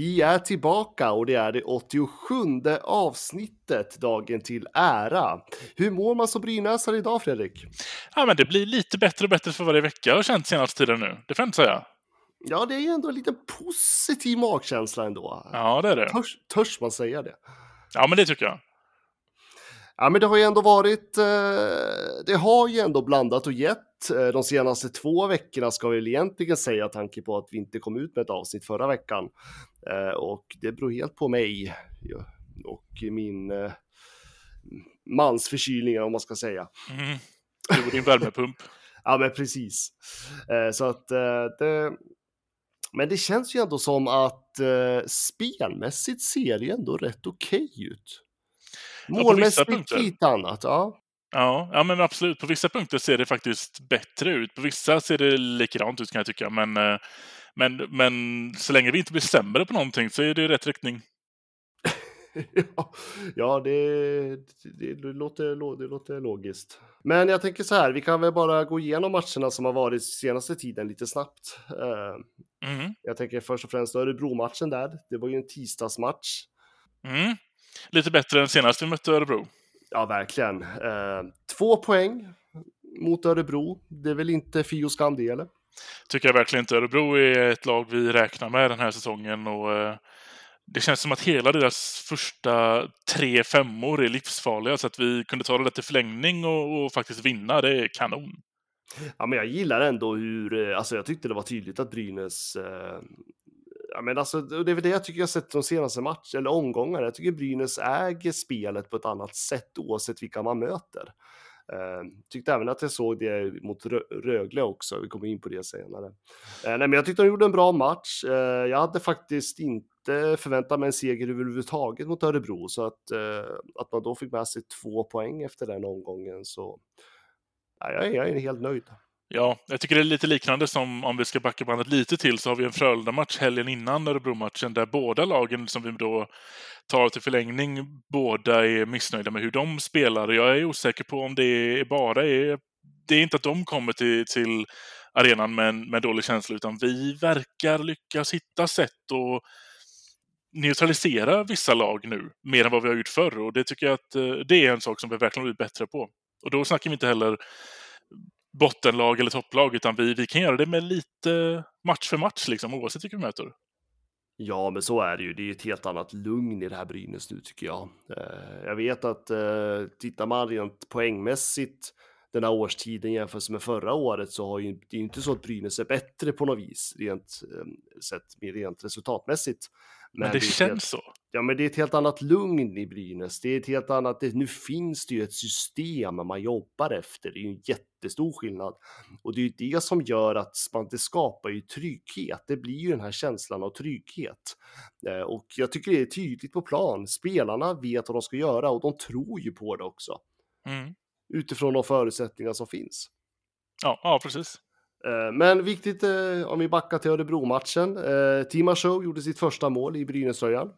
Vi är tillbaka och det är det 87 avsnittet, dagen till ära. Hur mår man som brynäsare idag, Fredrik? Ja, men det blir lite bättre och bättre för varje vecka har känt senaste tiden nu. Det får jag inte säga. Ja, det är ju ändå en liten positiv magkänsla ändå. Ja, det är det. Törs, törs man säga det? Ja, men det tycker jag. Ja, men det har ju ändå varit, eh, det har ju ändå blandat och gett eh, de senaste två veckorna ska vi väl egentligen säga, tanke på att vi inte kom ut med ett avsnitt förra veckan. Eh, och det beror helt på mig och min mansförkylningar om man ska säga. Mm. Du och din värmepump. ja, men precis. Så att det, men det känns ju ändå som att spelmässigt ser det ändå rätt okej okay ut. Målmässigt lite annat, ja. Ja, ja, men absolut. På vissa punkter ser det faktiskt bättre ut. På vissa ser det likadant ut kan jag tycka. Men, eh, men, men så länge vi inte blir sämre på någonting så är det i rätt riktning. ja, det, det, det, låter, det låter logiskt. Men jag tänker så här, vi kan väl bara gå igenom matcherna som har varit senaste tiden lite snabbt. Eh, mm. Jag tänker först och främst Örebro-matchen där. Det var ju en tisdagsmatch. Mm lite bättre än senast vi mötte Örebro. Ja, verkligen. Eh, två poäng mot Örebro. Det är väl inte och skam det, eller? Tycker jag verkligen inte. Örebro är ett lag vi räknar med den här säsongen och eh, det känns som att hela deras första tre femmor är livsfarliga så att vi kunde ta det till förlängning och, och faktiskt vinna. Det är kanon. Ja, men jag gillar ändå hur, eh, alltså jag tyckte det var tydligt att Brynäs eh, ja, men alltså, det är väl det jag tycker jag sett de senaste matcherna, eller omgångarna. Jag tycker Brynäs äger spelet på ett annat sätt oavsett vilka man möter. Uh, tyckte även att jag såg det mot Rögle också, vi kommer in på det senare. Uh, nej, men jag tyckte de gjorde en bra match. Uh, jag hade faktiskt inte förväntat mig en seger överhuvudtaget mot Örebro, så att, att man då fick med sig två poäng efter den omgången så jag, är, jag är helt nöjd. Ja, jag tycker det är lite liknande som om vi ska backa bandet lite till så har vi en Frölunda-match helgen innan Örebro-matchen där båda lagen som vi då tar till förlängning, båda är missnöjda med hur de spelar. Jag är osäker på om det bara är... Det är inte att de kommer till, till arenan med en med dålig känsla, utan vi verkar lyckas hitta sätt att neutralisera vissa lag nu, mer än vad vi har gjort förr. Och det tycker jag att eh, det är en sak som vi verkligen har blivit bättre på. Och då snackar vi inte heller bottenlag eller topplag, utan vi, vi kan göra det med lite match för match, liksom, oavsett vilka vi möter. Ja, men så är det ju. Det är ett helt annat lugn i det här Brynäs nu tycker jag. Eh, jag vet att eh, tittar man rent poängmässigt den här årstiden jämfört med förra året så har ju det är inte så att Brynäs är bättre på något vis rent eh, sett rent resultatmässigt. Men, det känns helt, så. Ja, men det är ett helt annat lugn i Brynäs. Det är ett helt annat. Det, nu finns det ju ett system man jobbar efter. Det är ju en jättestor skillnad och det är ju det som gör att man det skapar ju trygghet. Det blir ju den här känslan av trygghet eh, och jag tycker det är tydligt på plan. Spelarna vet vad de ska göra och de tror ju på det också. Mm. Utifrån de förutsättningar som finns. Ja, ja precis. Eh, men viktigt eh, om vi backar till Örebro-matchen. Eh, Tima Show gjorde sitt första mål i Brynäströjan.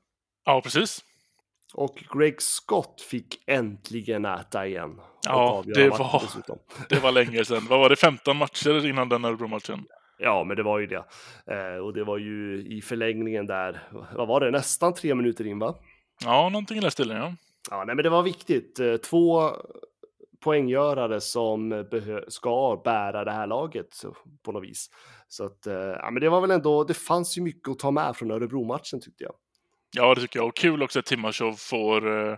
Ja, precis. Och Greg Scott fick äntligen äta igen. Ja, det var, det var länge sedan. Vad var det, 15 matcher innan den Örebro-matchen? Ja, men det var ju det. och det var ju i förlängningen där, vad var det, nästan tre minuter in va? Ja, någonting i den stilen ja. Ja, nej, men det var viktigt. Två poänggörare som eh, ska bära det här laget på något vis. Så att, eh, ja, men det var väl ändå, det fanns ju mycket att ta med från Örebro-matchen tyckte jag. Ja, det tycker jag. Och kul också att Timashov får uh,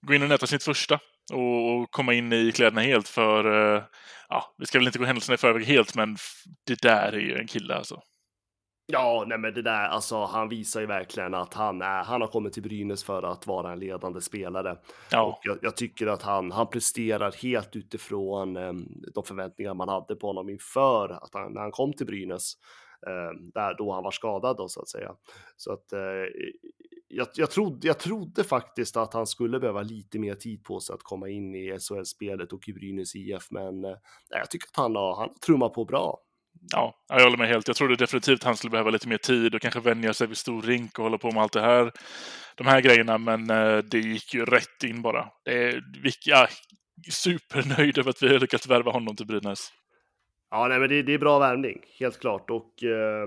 gå in och näta sitt första och, och, komma in i kläderna helt för, uh, ja, vi ska väl inte gå händelserna i förväg helt, men det där är ju en kille alltså. Ja, nej men det där, alltså han visar ju verkligen att han är, han har kommit till Brynäs för att vara en ledande spelare. Ja. Och jag, jag tycker att han, han presterar helt utifrån um, de förväntningar man hade på honom inför att han, när han kom till Brynäs. där då han var skadad då så att säga. Så att jag, jag, trodde, jag trodde faktiskt att han skulle behöva lite mer tid på sig att komma in i SHL-spelet och i Brynäs IF, men nej, jag tycker att han har, han trummar på bra. Ja, jag håller med helt. Jag trodde definitivt han skulle behöva lite mer tid och kanske vänja sig vid stor rink och hålla på med allt det här. De här grejerna, men eh, det gick ju rätt in bara. Det är, jag är supernöjd över att vi har lyckats värva honom till Brynäs. Ja, nej, men det, det är bra värvning, helt klart. Och, eh,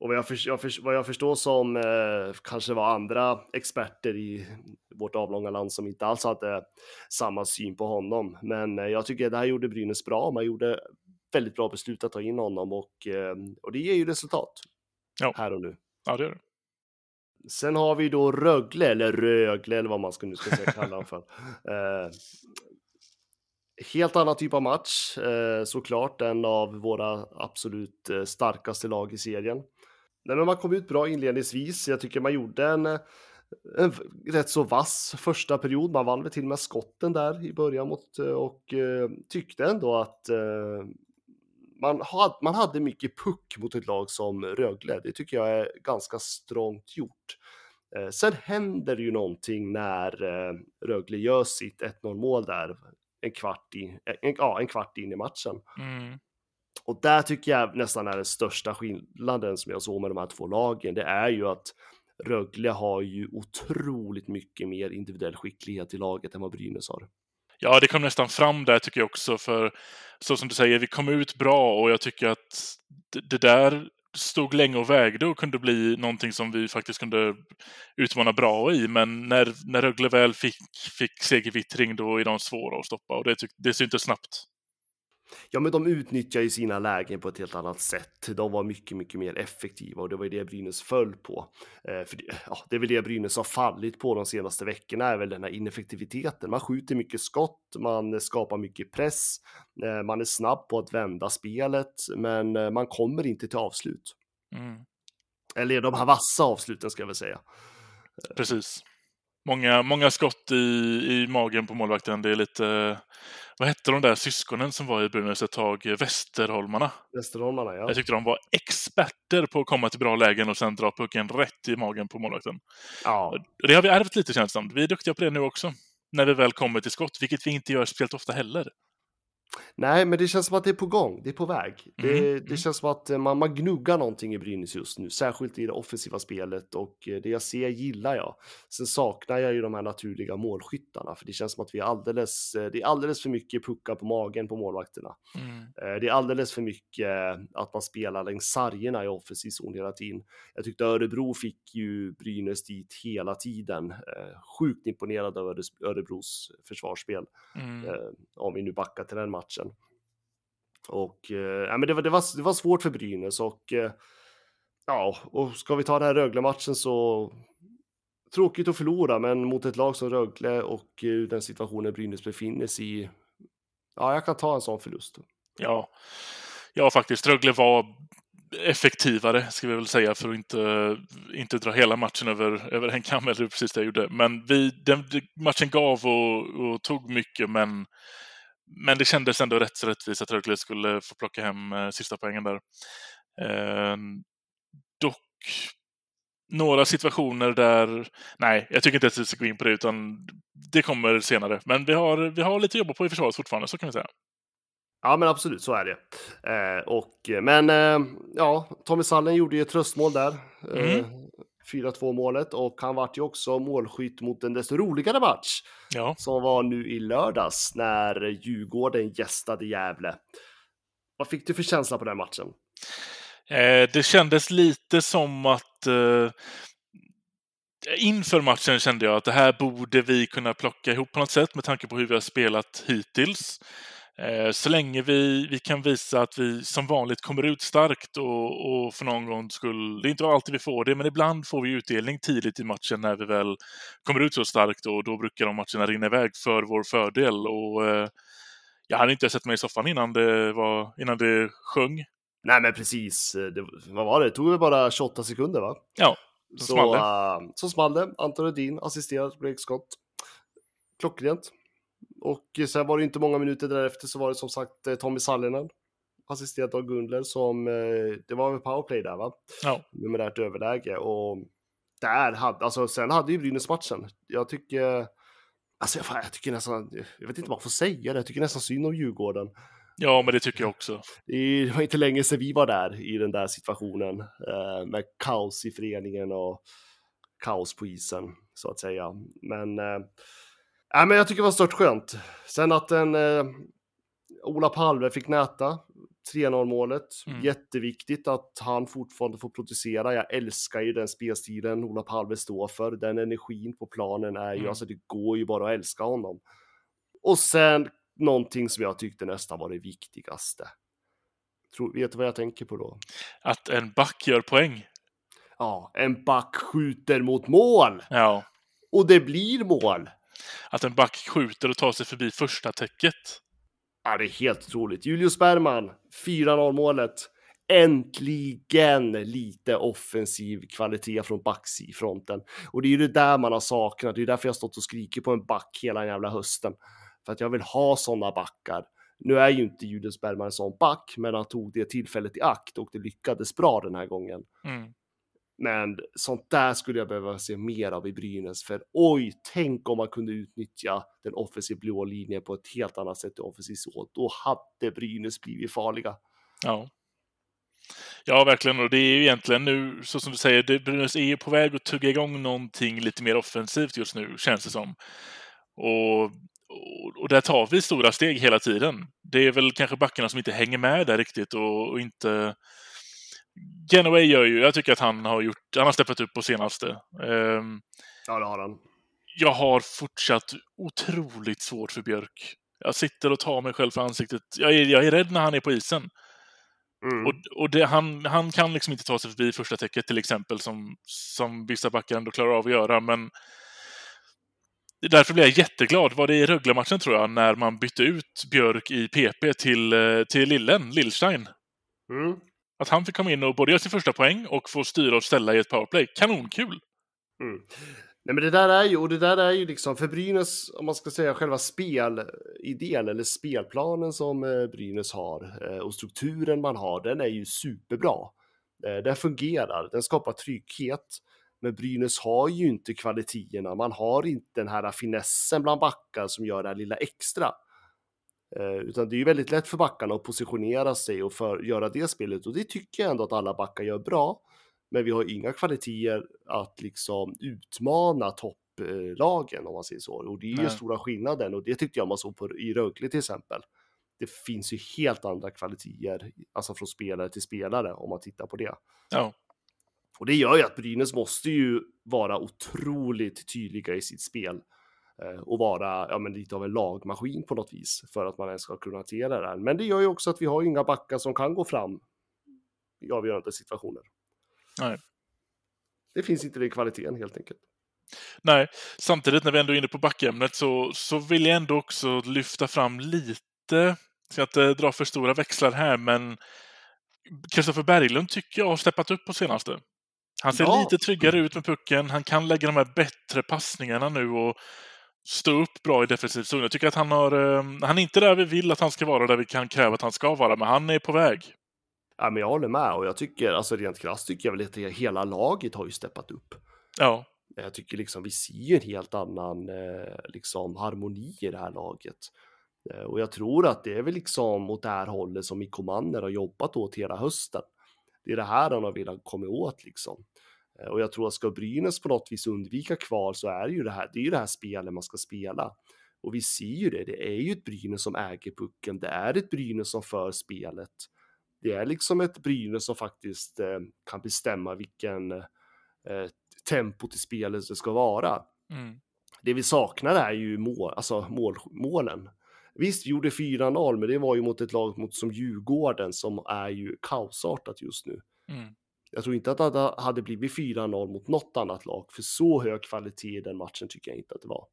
och vad, jag för, jag för, vad jag förstår som eh, kanske var andra experter i vårt avlånga land som inte alls hade samma syn på honom. Men eh, jag tycker det här gjorde Brynäs bra. Man gjorde väldigt bra beslut att ta in honom och, eh, och det ger ju resultat ja. här och nu. Ja, det gör det. Sen har vi då Rögle, eller Rögle, eller vad man ska, nu ska säga, kalla för. Eh, helt annan typ av match, eh, såklart, en av våra absolut eh, starkaste lag i serien. Nej, men man kom ut bra inledningsvis. Jag tycker man gjorde en, en rätt så vass första period. Man vann väl till och med skotten där i början mot, och eh, tyckte ändå att eh, man, had, man hade mycket puck mot ett lag som Rögle. Det tycker jag är ganska strångt gjort. Eh, sen händer ju någonting när eh, Rögle gör sitt 1-0 mål där en kvart, in, en, ja, en kvart in i matchen. Mm. Och där tycker jag nästan är den största skillnaden som jag såg med de här två lagen. Det är ju att Rögle har ju otroligt mycket mer individuell skicklighet i laget än vad Brynäs har. Ja, det kom nästan fram där tycker jag också, för så som du säger, vi kom ut bra och jag tycker att det där stod länge och vägde och kunde bli någonting som vi faktiskt kunde utmana bra i. Men när, när Rögle väl fick, fick segervittring då är de svåra att stoppa och det, det syntes snabbt. Ja, men de utnyttjar ju sina lägen på ett helt annat sätt. De var mycket, mycket mer effektiva och det var ju det Brynäs föll på. Eh, för det, ja, det är väl det Brynäs har fallit på de senaste veckorna, är väl den här ineffektiviteten. Man skjuter mycket skott, man skapar mycket press, eh, man är snabb på att vända spelet, men eh, man kommer inte till avslut. Mm. Eller de här vassa avsluten ska jag väl säga. Precis. Många, många skott i, i magen på målvakten. Det är lite vad hette de där syskonen som var i Brynäs ett tag? Västerholmarna. Västerholmarna, ja. Jag tyckte de var experter på att komma till bra lägen och sen dra pucken rätt i magen på målvakten. Ja. Det har vi ärvt lite känns. Vi är duktiga på det nu också. När vi väl kommer till skott, vilket vi inte gör speciellt ofta heller. Nej, men det känns som att det är på gång. Det är på väg. Mm. Det, det, mm. känns som att eh, man, man gnuggar någonting i Brynäs just nu, särskilt i det offensiva spelet och eh, det jag ser gillar jag. Sen saknar jag ju de här naturliga målskyttarna, för det känns som att vi är alldeles, eh, det är alldeles för mycket puckar på magen på målvakterna. Mm. Det är alldeles för mycket att man spelar längs sargerna i offensiv zon hela tiden. Jag tyckte Örebro fick ju Brynäs dit hela tiden. Sjukt imponerad över Örebros försvarsspel. Mm. Om vi nu backar till den matchen. Och eh, men det, var, det, var, det var svårt för Brynäs och eh, ja, och ska vi ta den här Rögle-matchen så tråkigt att förlora, men mot ett lag som Rögle och eh, den situationen Brynäs befinner sig i. Ja, jag kan ta en sån förlust. Ja, ja faktiskt. Rögle var effektivare, ska vi väl säga, för att inte, inte dra hela matchen över, över en kam, eller precis det jag gjorde. Men vi, den, matchen gav och, och tog mycket, men men det kändes ändå rätt så rättvist att Rögle skulle få plocka hem eh, sista poängen där. Eh, dock några situationer där, nej, jag tycker inte att vi ska gå in på det, utan det kommer senare. Men vi har, vi har lite att jobba på i försvaret fortfarande, så kan vi säga. Ja, men absolut, så är det. Eh, och, men eh, ja, Tommy Sallen gjorde ju ett tröstmål där. Mm. 4-2 målet och han vart ju också målskytt mot en desto roligare match ja. som var nu i lördags när Djurgården gästade Gävle. Vad fick du för känsla på den matchen? Eh, det kändes lite som att eh, inför matchen kände jag att det här borde vi kunna plocka ihop på något sätt med tanke på hur vi har spelat hittills. Eh, så länge vi, vi kan visa att vi som vanligt kommer ut starkt och, och för någon gång skull, det är inte alltid vi får det, men ibland får vi utdelning tidigt i matchen när vi väl kommer ut så starkt och då brukar de matcherna rinna iväg för vår fördel. Och, eh, jag hade inte sett mig i soffan innan det, var, innan det sjöng. Nej men precis, det, vad var det? Det tog väl bara 28 sekunder va? Ja, så small det. Uh, så small det. Anton Rudin assisterat Blake Scott. Klockrent. Och sen var det inte många minuter därefter så var det som sagt eh, Tommy Sallinen assisterat av Gundler som, eh, det var väl powerplay där va? Ja. Numerärt överläge och där hade, alltså sen hade ju Brynäs matchen. Jag tycker, alltså jag, jag tycker nästan, jag vet inte vad man får säga det, jag tycker nästan synd om Djurgården. ja, men det tycker jag också. Det var inte länge sedan vi var där i den där situationen eh, med kaos i föreningen och kaos på isen så att säga. Men, ja, men jag tycker det var stört skönt. Sen att en eh, Ola Palme fick näta 3-0 målet. Mm. Jätteviktigt att han fortfarande får producera. Jag älskar ju den spelstilen Ola Palme står för. Den energin på planen är ju, Mm. alltså det går ju bara att älska honom. Och sen någonting som jag tyckte nästan var det viktigaste. Tror, vet du vad jag tänker på då? Att en back gör poäng. Ja, en back skjuter mot mål Ja. och det blir mål. Att en back skjuter och tar sig förbi första täcket. Ja, det är helt otroligt. Julius Bergman, 4-0 målet. Äntligen lite offensiv kvalitet från backsifronten. Och det är ju det där man har saknat. Det är därför jag har stått och skrikit på en back hela jävla hösten. För att jag vill ha sådana backar. Nu är ju inte Julius Bergman en sån back, men han tog det tillfället i akt och det lyckades bra den här gången. Mm. Men sånt där skulle jag behöva se mer av i Brynäs, för oj, tänk om man kunde utnyttja den offensiva blå linjen på ett helt annat sätt i offensiv så. Då hade Brynäs blivit farliga. Ja. Ja, verkligen. Och det är ju egentligen nu, så som du säger, det, Brynäs är ju på väg att tugga igång någonting lite mer offensivt just nu, känns det som. Och, och, och där tar vi stora steg hela tiden. Det är väl kanske backarna som inte hänger med där riktigt och, och inte... Genoway gör ju, jag tycker att han har gjort, han har steppat upp på senaste. Ehm, Ja, det har han. jag har fortsatt otroligt svårt för Björk. Jag sitter och tar mig själv för ansiktet. Jag är, jag är rädd när han är på isen. Mm. Och, och det, han, han kan liksom inte ta sig förbi första täcket till exempel, som, som vissa backar ändå klarar av att göra. Men därför blev jag jätteglad. Var det i Rögle-matchen, tror jag, när man bytte ut Björk i PP till, eh, till Lillen, Lillstein. Mm. Att han fick komma in och både göra sin första poäng och få styra och ställa i ett powerplay. Kanonkul! Mm. Nej, men det där är ju, och det där är ju liksom, för Brynäs, om man ska säga själva spelidén eller spelplanen som eh, Brynäs har eh, och strukturen man har, den är ju superbra. Eh, den fungerar, den skapar trygghet. Men Brynäs har ju inte kvaliteterna, man har inte den här finessen bland backar som gör det här lilla extra. Eh, utan det är ju väldigt lätt för backarna att positionera sig och för, göra det spelet och det tycker jag ändå att alla backar gör bra. Men vi har inga kvaliteter att liksom utmana topplagen om man säger så. Och det är ju Nej. stora skillnaden och det tyckte jag man såg på, i Rögle till exempel. Det finns ju helt andra kvaliteter, alltså från spelare till spelare om man tittar på det. Ja, Och det gör ju att Brynäs måste ju vara otroligt tydliga i sitt spel och vara ja, men lite av en lagmaskin på något vis för att man ens ska kunna hantera det här. Men det gör ju också att vi har inga backar som kan gå fram i avgörande situationer. Nej. Det finns inte den kvaliteten helt enkelt. Nej, samtidigt när vi ändå är inne på backämnet så, så vill jag ändå också lyfta fram lite, ska inte dra för stora växlar här, men Kristoffer Berglund tycker jag har steppat upp på senaste. Han ser Ja. lite tryggare ut med pucken, han kan lägga de här bättre passningarna nu och stå upp bra i defensiv zon. Jag tycker att han har, eh, han är inte där vi vill att han ska vara, där vi kan kräva att han ska vara, men han är på väg. Ja, men jag håller med och jag tycker, alltså rent krasst tycker jag väl att hela laget har ju steppat upp. Ja, Jag tycker liksom vi ser ju en helt annan eh, liksom harmoni i det här laget. Eh, och jag tror att det är väl liksom åt det här hållet som Mikko Manner har jobbat åt hela hösten. Det är det här han har velat komma åt liksom. Eh, och jag tror att ska Brynäs på något vis undvika kval så är det ju det här, det är ju det här spelet man ska spela. Och vi ser ju det, det är ju ett Brynäs som äger pucken, det är ett Brynäs som för spelet. Det är liksom ett Brynäs som faktiskt eh, kan bestämma vilken eh, tempot i spelet det ska vara. mm. Det vi saknar är ju mål, alltså mål, målen. Visst, vi gjorde 4-0, men det var ju mot ett lag mot, som Djurgården som är ju kaosartat just nu. Mm. Jag tror inte att det hade blivit 4-0 mot något annat lag, för så hög kvalitet i den matchen tycker jag inte att det var.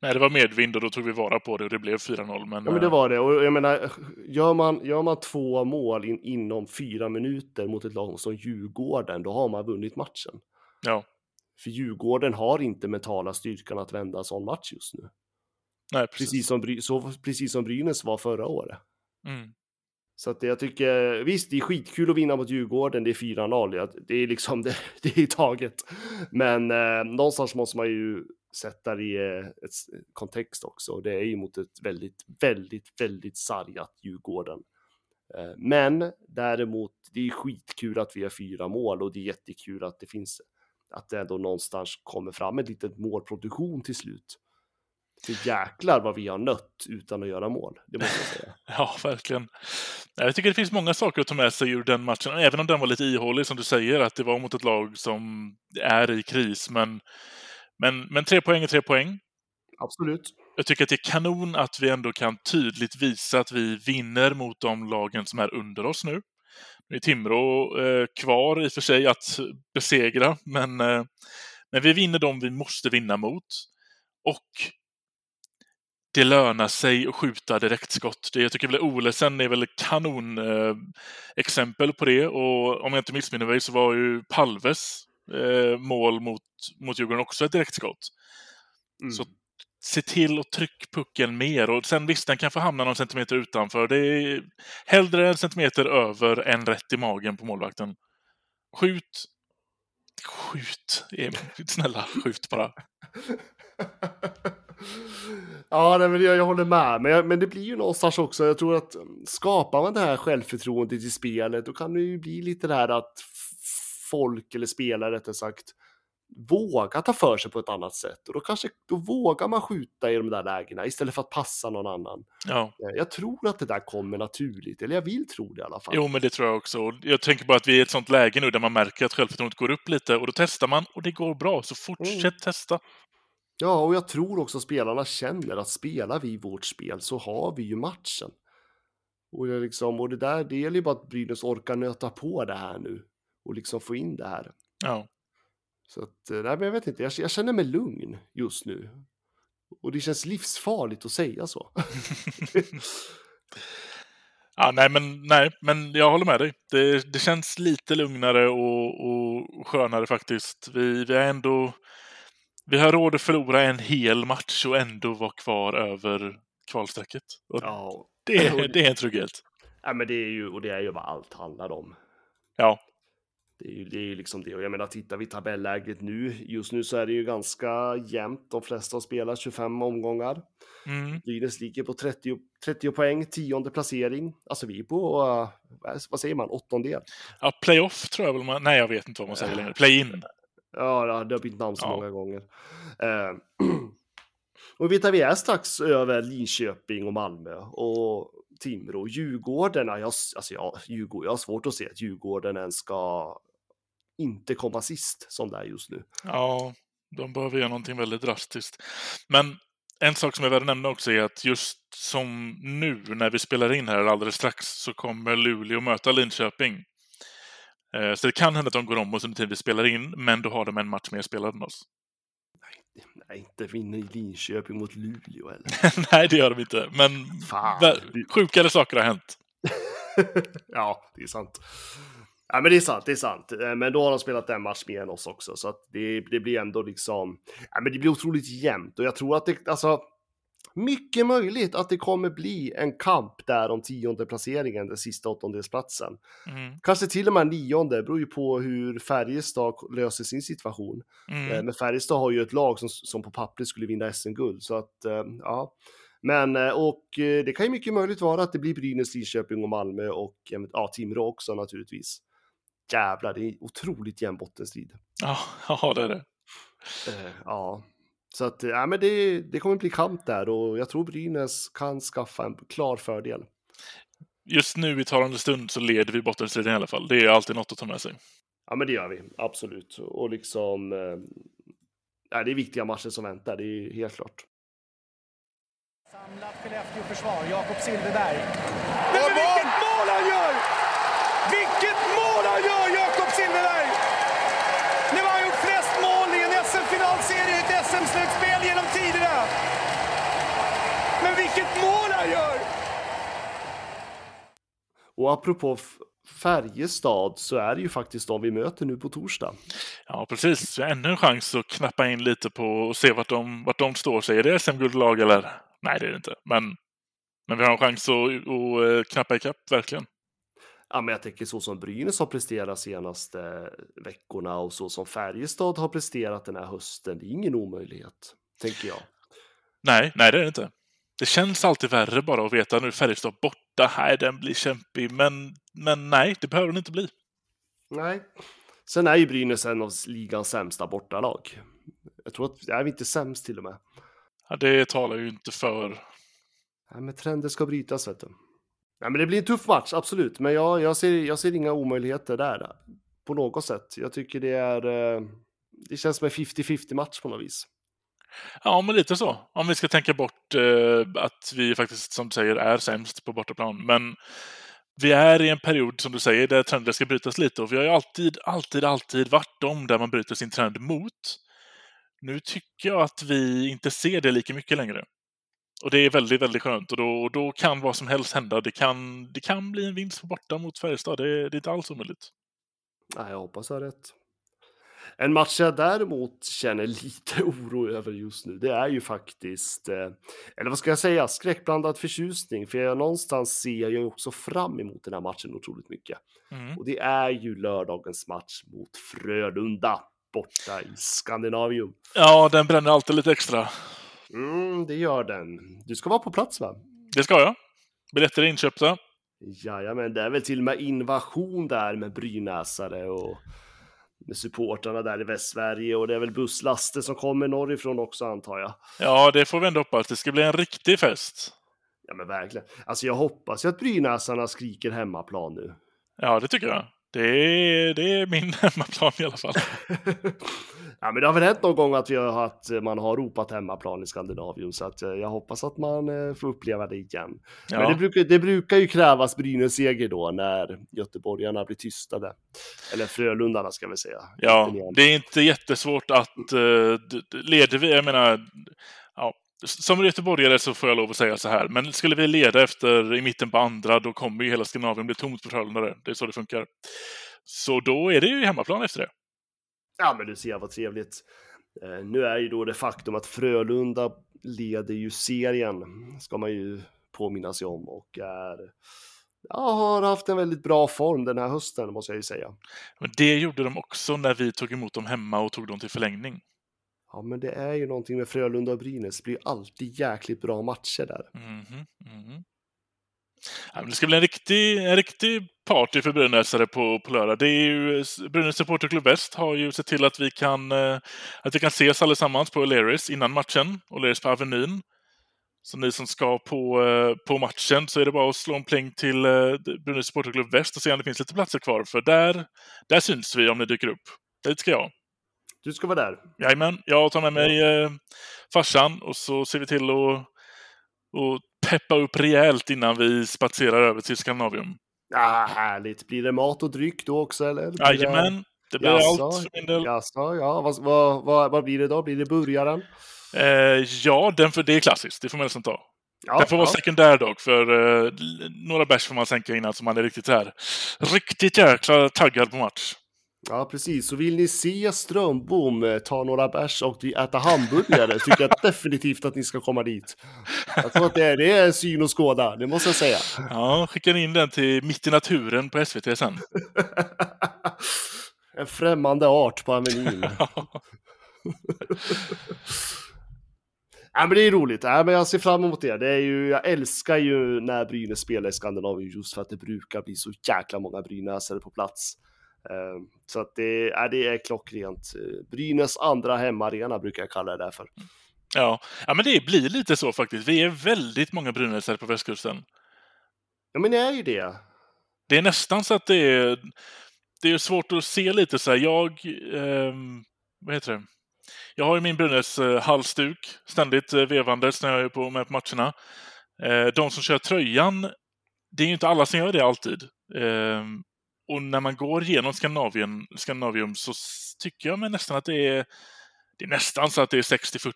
Nej, det var medvind och då tog vi vara på det och det blev 4-0. Men, Ja, men det eh, var det. Och jag menar, gör man, gör man två mål in, inom fyra minuter mot ett lag som Djurgården, då har man vunnit matchen. Ja, För Djurgården har inte mentala styrkan att vända en sån match just nu. nej, precis. Precis som, så, precis som Brynäs var förra året. Mm. Så att jag tycker, visst, det är skitkul att vinna mot Djurgården, det är 4-0, det är liksom, det, det är taget. Men eh, någonstans måste man ju sätta det i eh, ett kontext också. Det är ju mot ett väldigt, väldigt, väldigt sargat Djurgården. Eh, men däremot, det är skitkul att vi har fyra mål och det är jättekul att det finns, att det ändå någonstans kommer fram ett litet målproduktion till slut. För jäklar vad vi har nött utan att göra mål, det måste jag säga. Ja, verkligen. Jag tycker det finns många saker att ta med sig ur den matchen, även om den var lite ihålig som du säger, att det var mot ett lag som är i kris. Men, men, men tre poäng är tre poäng. Absolut. Jag tycker att det är kanon att vi ändå kan tydligt visa att vi vinner mot de lagen som är under oss nu. Nu är Timrå eh, kvar i och för sig att besegra, men, eh, men vi vinner de vi måste vinna mot. Och det lönar sig att skjuta direktskott. Det, jag tycker väl Olesen är väl kanon eh, exempel på det och om jag inte missminner mig så var ju Palves eh, mål mot, mot Djurgården också ett direktskott. Mm. Så se till att tryck pucken mer och sen visst, den kan få hamna någon centimeter utanför. Det är hellre en centimeter över än rätt i magen på målvakten. Skjut. Skjut. Snälla, skjut bara. Ja, nej, men jag, jag håller med. Men, jag, men det blir ju någonstans också, jag tror att mm, skapar man det här självförtroendet i spelet, då kan det ju bli lite det här att folk, eller spelare rättare sagt, våga ta för sig på ett annat sätt. Och då kanske, då vågar man skjuta i de där lägena istället för att passa någon annan. Ja. Eh, jag tror att det där kommer naturligt, eller jag vill tro det i alla fall. Jo, men det tror jag också. Jag tänker bara att vi är i ett sånt läge nu där man märker att självförtroendet går upp lite och då testar man och det går bra, så fortsätt mm. testa. Ja, och jag tror också spelarna känner att spelar vi vårt spel så har vi ju matchen. Och det, liksom, och det där, det gäller ju bara att Brynäs orkar nöta på det här nu och liksom få in det här. Ja. Så att, eh, nej, men jag vet inte, jag, jag känner mig lugn just nu. Och det känns livsfarligt att säga så. ja, nej, men, nej, men jag håller med dig. Det, det känns lite lugnare och, och skönare faktiskt. Vi, vi har ändå vi har råd att förlora en hel match och ändå vara kvar över kvalstrecket. Ja. det, det är en trygghet. Ja, men det är ju, och det är ju vad allt handlar om. Ja. Det är ju det är liksom det. Och jag menar, tittar vi tabelläget nu, just nu så är det ju ganska jämnt. De flesta har spelat 25 omgångar. Mm. Brynäs ligger på 30, 30 poäng, tionde placering. Alltså vi är på, uh, vad säger man, åttondel. Ja, playoff tror jag väl man, nej jag vet inte vad man säger längre. Play-in. Ja, det har bytt namn så ja. många gånger. Eh, och vet att vi är strax över Linköping och Malmö och Timrå. Djurgården, jag, alltså jag, Djurgården, jag har svårt att se att Djurgården ens ska inte komma sist som det är just nu. Ja, de behöver göra någonting väldigt drastiskt. Men en sak som är värd att nämna också är att just som nu när vi spelar in här alldeles strax så kommer Luleå möta Linköping. Eh, så det kan hända att de går om oss under tiden vi spelar in, men då har de en match mer spelad än oss. Nej, nej inte vinner Linköping mot Luleå eller? nej, det gör de inte. Men Fan. sjukare saker har hänt. ja, det är sant. Ja, men det är sant, det är sant. Eh, men då har de spelat en match mer än oss också, så att det, det blir ändå liksom. Ja, men det blir otroligt jämnt och jag tror att det, alltså mycket möjligt att det kommer bli en kamp där om tionde placeringen, den sista åttondelsplatsen. Mm. Kanske till och med nionde, beror ju på hur Färjestad löser sin situation. Mm. Eh, men Färjestad har ju ett lag som, som på pappret skulle vinna SM-guld, så att eh, ja. Men eh, och det kan ju mycket möjligt vara att det blir Brynäs, Linköping och Malmö och ja, Timrå också naturligtvis. Jävlar, det är otroligt jämn bottenstrid. Ja, det är det. Ja, så att, ja, men det, det kommer bli kamp där och jag tror Brynäs kan skaffa en klar fördel. Just nu i talande stund så leder vi bottenstriden i alla fall. Det är alltid något att ta med sig. Ja, men det gör vi absolut. Och liksom, eh, ja, det är viktiga matcher som väntar, det är helt klart. Samlat Skellefteå-försvar, Jakob Silfverberg. Men vilket mål han gör! Vilket mål han gör, Jakob Silfverberg! Nu har han gjort flest mål i en SM-finalserie i ett SM-slutspel genom tiderna. Men vilket mål han gör! Och apropå Färjestad så är det ju faktiskt de vi möter nu på torsdag. Ja, precis. Ännu en chans att knappa in lite på och se vart de, vart de står sig. Är det SM-guldlag eller? Nej, det är det inte. Men Men vi har en chans att, att eh, knappa ikapp, verkligen. Ja, men jag tänker så som Brynäs har presterat senaste veckorna och så som Färjestad har presterat den här hösten. Det är ingen omöjlighet, tänker jag. Nej, nej det är det inte. Det känns alltid värre bara att veta nu Färjestad borta. Nej, den blir kämpig. Men, men nej, det behöver den inte bli. Nej. Sen är ju Brynäs en av ligans sämsta bortalag. Jag tror att, är vi inte sämst till och med? Ja, det talar ju inte för... Nej, men trender ska brytas, vet du. Nej, men det blir en tuff match, absolut. Men jag, jag, ser, jag ser inga omöjligheter där. På något sätt. Jag tycker det är... eh, Det känns som en 50-50 match på något vis. Ja, men lite så. Om vi ska tänka bort eh, att vi faktiskt, som du säger, är sämst på bortaplan. Men vi är i en period, som du säger, där trender ska brytas lite. Och vi har ju alltid, alltid, alltid varit de där man bryter sin trend mot. Nu tycker jag att vi inte ser det lika mycket längre. Och det är väldigt, väldigt skönt. Och då, och då kan vad som helst hända. Det kan, det kan bli en vinst på borta mot Färjestad. Det, det är inte alls omöjligt. Nej, jag hoppas jag har rätt. En match jag däremot känner lite oro över just nu, det är ju faktiskt, eh, eller vad ska jag säga, skräckblandad förtjusning. För jag någonstans ser jag ju också fram emot den här matchen otroligt mycket. Mm. Och det är ju lördagens match mot Frölunda borta i Skandinavium. Ja, den bränner alltid lite extra. Mm, det gör den. Du ska vara på plats va? Det ska jag. Biljetter är inköpta. Jajamän, det är väl till och med invasion där med brynäsare och med supportrarna där i Västsverige och det är väl busslaster som kommer norrifrån också antar jag. Ja, det får vi ändå hoppas. Det ska bli en riktig fest. Ja men verkligen. Alltså jag hoppas ju att brynäsarna skriker hemmaplan nu. Ja, det tycker jag. Det är, det är min hemmaplan i alla fall. ja men det har väl hänt någon gång att vi har haft, man har ropat hemmaplan i Skandinavium så att eh, jag hoppas att man eh, får uppleva det igen. Men det Ja, brukar, det brukar ju krävas Brynäs-seger då när göteborgarna blir tystade. Eller Frölundarna ska vi säga. ja det är inte jättesvårt att uh, leder vi, jag menar, ja, som göteborgare så får jag lov att säga så här, men skulle vi leda efter i mitten på andra, då kommer ju hela Skandinavien bli tomt på Frölunda. Det är så det funkar. Så då är det ju hemmaplan efter det. Ja, men du ser vad trevligt. Eh, nu är ju då det faktum att Frölunda leder ju serien, ska man ju påminna sig om och är, ja, har haft en väldigt bra form den här hösten måste jag ju säga. Men det gjorde de också när vi tog emot dem hemma och tog dem till förlängning. Ja, men det är ju någonting med Frölunda och Brynäs. Det blir alltid jäkligt bra matcher där. Mhm, mhm. Ja, men det ska bli en riktig, en riktig party för brynäsare på, på lördag. Det är ju, Brynäs Supporterklubb Väst har ju sett till att vi kan, eh, att vi kan ses allesammans på O'Learys innan matchen. O'Learys på Avenyn. Så ni som ska på, eh, på matchen så är det bara att slå en pling till eh, Brynäs Supporterklubb Väst och se om det finns lite platser kvar. För där, där syns vi om ni dyker upp. Dit ska jag. Du ska vara där. Jajamän, jag tar med mig eh, farsan och så ser vi till att och peppa upp rejält innan vi spatserar över till Skandinavium. Ja, härligt. Blir det mat och dryck då också eller? Det- Jajamän, det blir Jaså, allt för min del. Jaså, ja. Vad, vad, vad, vad blir det då? Blir det burgaren? Eh, ja, den för, det är klassiskt. Det får man nästan ta. Ja, den får vara ja. sekundär dock, för eh, några bärs får man sänka innan så man är riktigt här riktigt jäkla taggad på match. Ja, precis. Så vill ni se Strömbom eh, ta några bärs och äta hamburgare tycker jag definitivt att ni ska komma dit. Jag tror att det är, det är syn och skåda, det måste jag säga. Ja, skickar in den till Mitt i naturen på SVT sen. en främmande art på Avenyn. Ja, men det är roligt. Ja, men jag ser fram emot det. det är ju, jag älskar ju när Brynäs spelar i Skandinavien just för att det brukar bli så jäkla många brynäsare på plats. Eh, Så att det, ja, det är klockrent. Eh, Brynäs andra hemmaarena brukar jag kalla det där för. Ja. ja, men det blir lite så faktiskt. Vi är väldigt många brynäsare på västkusten. Ja, men det är ju det. Det är nästan så att det är, det är svårt att se lite så här. Jag, ehm, vad heter det? Jag har ju min Brynäs eh, halsduk ständigt eh, vevandes när jag är på, med på matcherna. Eh, de som kör tröjan, det är ju inte alla som gör det alltid. Och när man går igenom Skandinavien, Skandinavium så tycker jag mig nästan att det är, det är nästan så att det är 60-40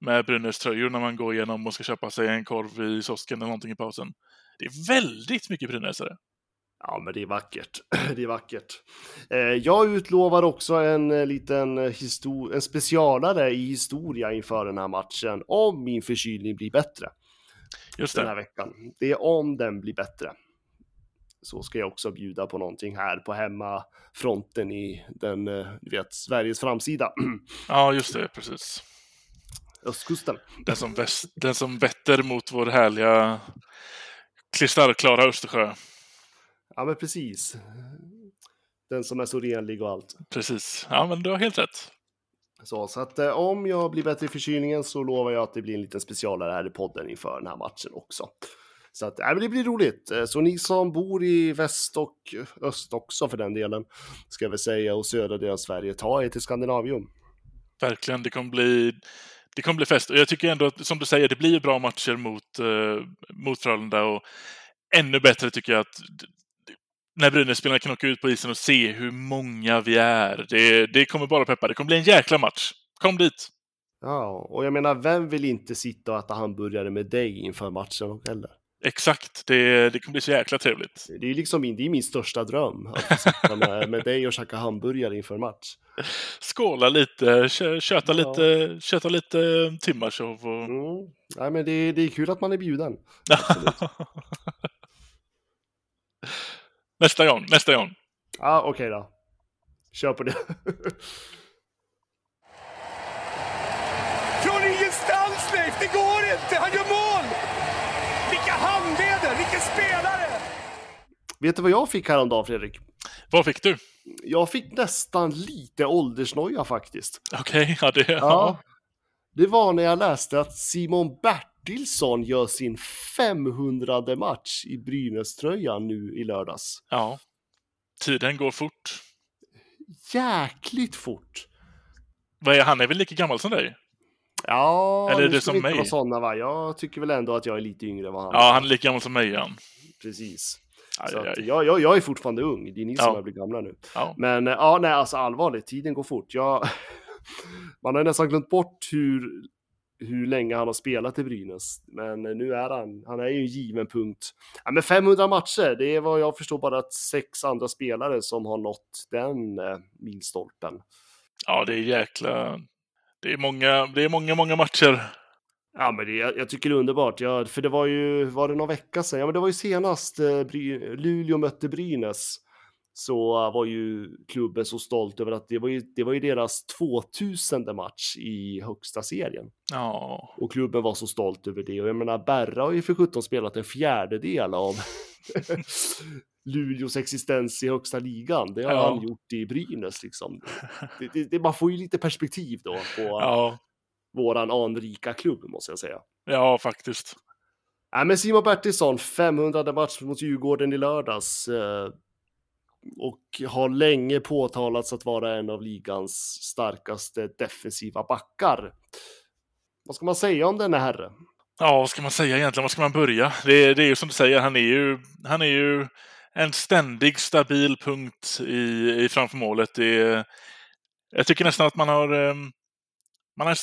med Brynäs tröjor när man går igenom och ska köpa sig en korv i kiosken eller någonting i pausen. Det är väldigt mycket brynäsare. Ja, men det är vackert. Det är vackert. Eh, Jag utlovar också en eh, liten histor- en specialare i historia inför den här matchen om min förkylning blir bättre. Just den här det. veckan. Det är om den blir bättre. Så ska jag också bjuda på någonting här på hemmafronten i den, eh, du vet, Sveriges framsida, Ja, just det, precis. östkusten. Den som, väst, den som vetter mot vår härliga kristallklara Östersjö. Ja, men precis. Den som är så renlig och allt. Precis. Ja, men du har helt rätt. Så, så att eh, om jag blir bättre i förkylningen så lovar jag att det blir en liten specialare här i podden inför den här matchen också. Så att, äh, men det blir roligt. Eh, Så ni som bor i väst och öst också för den delen, ska väl säga, och södra delen av Sverige, ta er till Skandinavium. Verkligen. Det kommer bli, det kommer bli fest. Och jag tycker ändå att, som du säger, det blir bra matcher mot, eh, mot Frölunda. Och ännu bättre tycker jag att när Brynäs-spelarna kan åka ut på isen och se hur många vi är. Det, det kommer bara peppa. Det kommer bli en jäkla match. Kom dit! Ja, och jag menar, vem vill inte sitta och äta hamburgare med dig inför matchen heller? Exakt. Det, det kommer bli så jäkla trevligt. Det är liksom det är min största dröm, att sitta med, med dig och käka hamburgare inför match. Skåla lite, kö- köta Ja. lite, köta lite Timashov och... Mm. Nej, men det, det är kul att man är bjuden. nästa gång, nästa gång. Ja, okej då. Kör på det. Från ingenstans Leif, det går inte! Han gör mål! Vilka handleder, vilken spelare! Vet du vad jag fick häromdagen, Fredrik? Vad fick du? Jag fick nästan lite åldersnoja faktiskt. Okej, ja det... Ja. Ja. Det var när jag läste att Simon Bertilsson gör sin 500 match i Brynäs-tröjan nu i lördags. ja. Tiden går fort. Jäkligt fort. Vad är, han är väl lika gammal som dig? Ja, Eller är det som mig? såna, va? Jag tycker väl ändå att jag är lite yngre än vad han Ja, är. han är lika gammal som mig, han. Precis. Aj, aj, jag, jag, jag är fortfarande ung, det är ni som Ja. har blivit gamla nu. Ja. Men eh, ja, nej, alltså allvarligt, tiden går fort. Jag, man har nästan glömt bort hur, hur länge han har spelat i Brynäs. Men nu är han, han är ju en given punkt. Ja, men 500 matcher, det är vad jag förstår bara att sex andra spelare som har nått den eh, milstolpen. ja, det är jäkla... Det är många, det är många, många matcher. Ja, men det, jag, jag tycker det är underbart. Ja, för det var ju, var det någon vecka sedan? Ja, men det var ju senast eh, Bry, Luleå mötte Brynäs. Så var ju klubben så stolt över att det var ju, det var ju deras 2000 match i högsta serien. Ja, Och klubben var så stolt över det. Och jag menar, Berra har ju för 17 spelat en fjärdedel av Luleås existens i högsta ligan. Det har Ja. han gjort i Brynäs liksom. Det, det, det, man får ju lite perspektiv då på ja, våran anrika klubb måste jag säga. ja faktiskt. Nej, men Simon Bertilsson, 500 match mot Djurgården i lördags. Eh, och har länge påtalats att vara en av ligans starkaste defensiva backar. Vad ska man säga om denna herre? Ja, vad ska man säga egentligen? Var ska man börja? Det, det är ju som du säger, han är ju, han är ju en ständig stabil punkt i, i framför målet. Det jag tycker nästan att man har, ehm, man har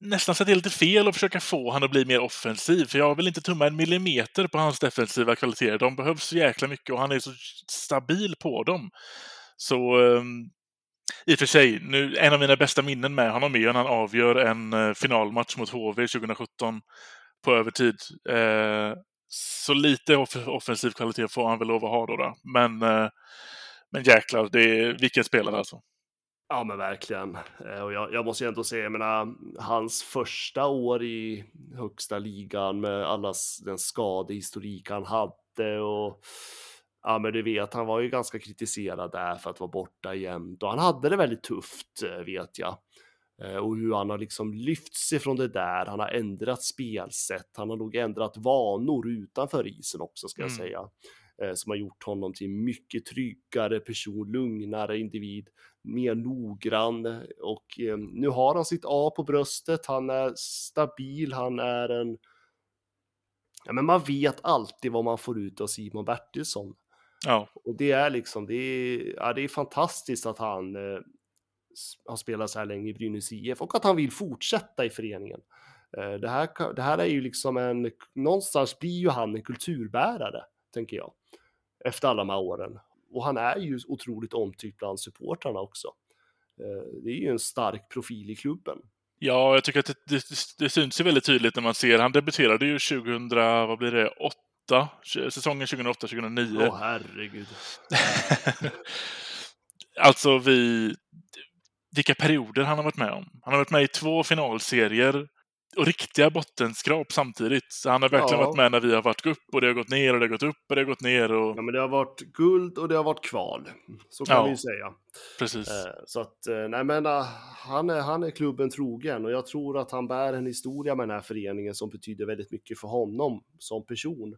nästan sett det lite fel att försöka få han att bli mer offensiv. För jag vill inte tumma en millimeter på hans defensiva kvaliteter. De behövs så jäkla mycket och han är så stabil på dem. Så um, i och för sig, nu, en av mina bästa minnen med honom är när han avgör en uh, finalmatch mot HV 2017 på övertid. Uh, så lite off- offensiv kvalitet får han väl lov att ha då. då. Men, uh, men jäklar, det är, vilken spelare alltså. Ja, men verkligen. Eh, Och jag, jag måste ju ändå säga, jag menar, hans första år i högsta ligan med allas den skadehistorik han hade och ja, men du vet, han var ju ganska kritiserad där för att vara borta jämt och han hade det väldigt tufft, eh, vet jag. Eh, Och hur han har liksom lyft sig från det där. Han har ändrat spelsätt. Han har nog ändrat vanor utanför isen också, ska jag Mm. säga. Som har gjort honom till mycket tryggare person, lugnare individ mer noggrann och eh, nu har han sitt A på bröstet. Han är stabil, han är en... Ja, men man vet alltid vad man får ut av Simon Bertilsson. Ja, Och det är liksom, det är, ja, det är fantastiskt att han eh, har spelat så här länge i Brynäs IF och att han vill fortsätta i föreningen. Eh, det, här, det här är ju liksom en, någonstans blir ju han en kulturbärare, tänker jag, efter alla de här åren. Och han är ju otroligt omtyckt bland supportrarna också. Eh, det är ju en stark profil i klubben. Ja, jag tycker att det, det, det syns ju väldigt tydligt när man ser. Han debuterade ju 2000, vad blir det, 8? Säsongen 2008-2009. Åh herregud. alltså vi... Vilka perioder han har varit med om. Han har varit med i två finalserier och riktiga bottenskrap samtidigt. Så han har verkligen Ja. varit med när vi har varit upp och det har gått ner och det har gått upp och det har gått ner. Och... Ja, men det har varit guld och det har varit kval. Så kan Ja. vi ju säga. Precis. Eh, Så att, eh, nej men eh, han är, han är klubben trogen och jag tror att han bär en historia med den här föreningen som betyder väldigt mycket för honom som person.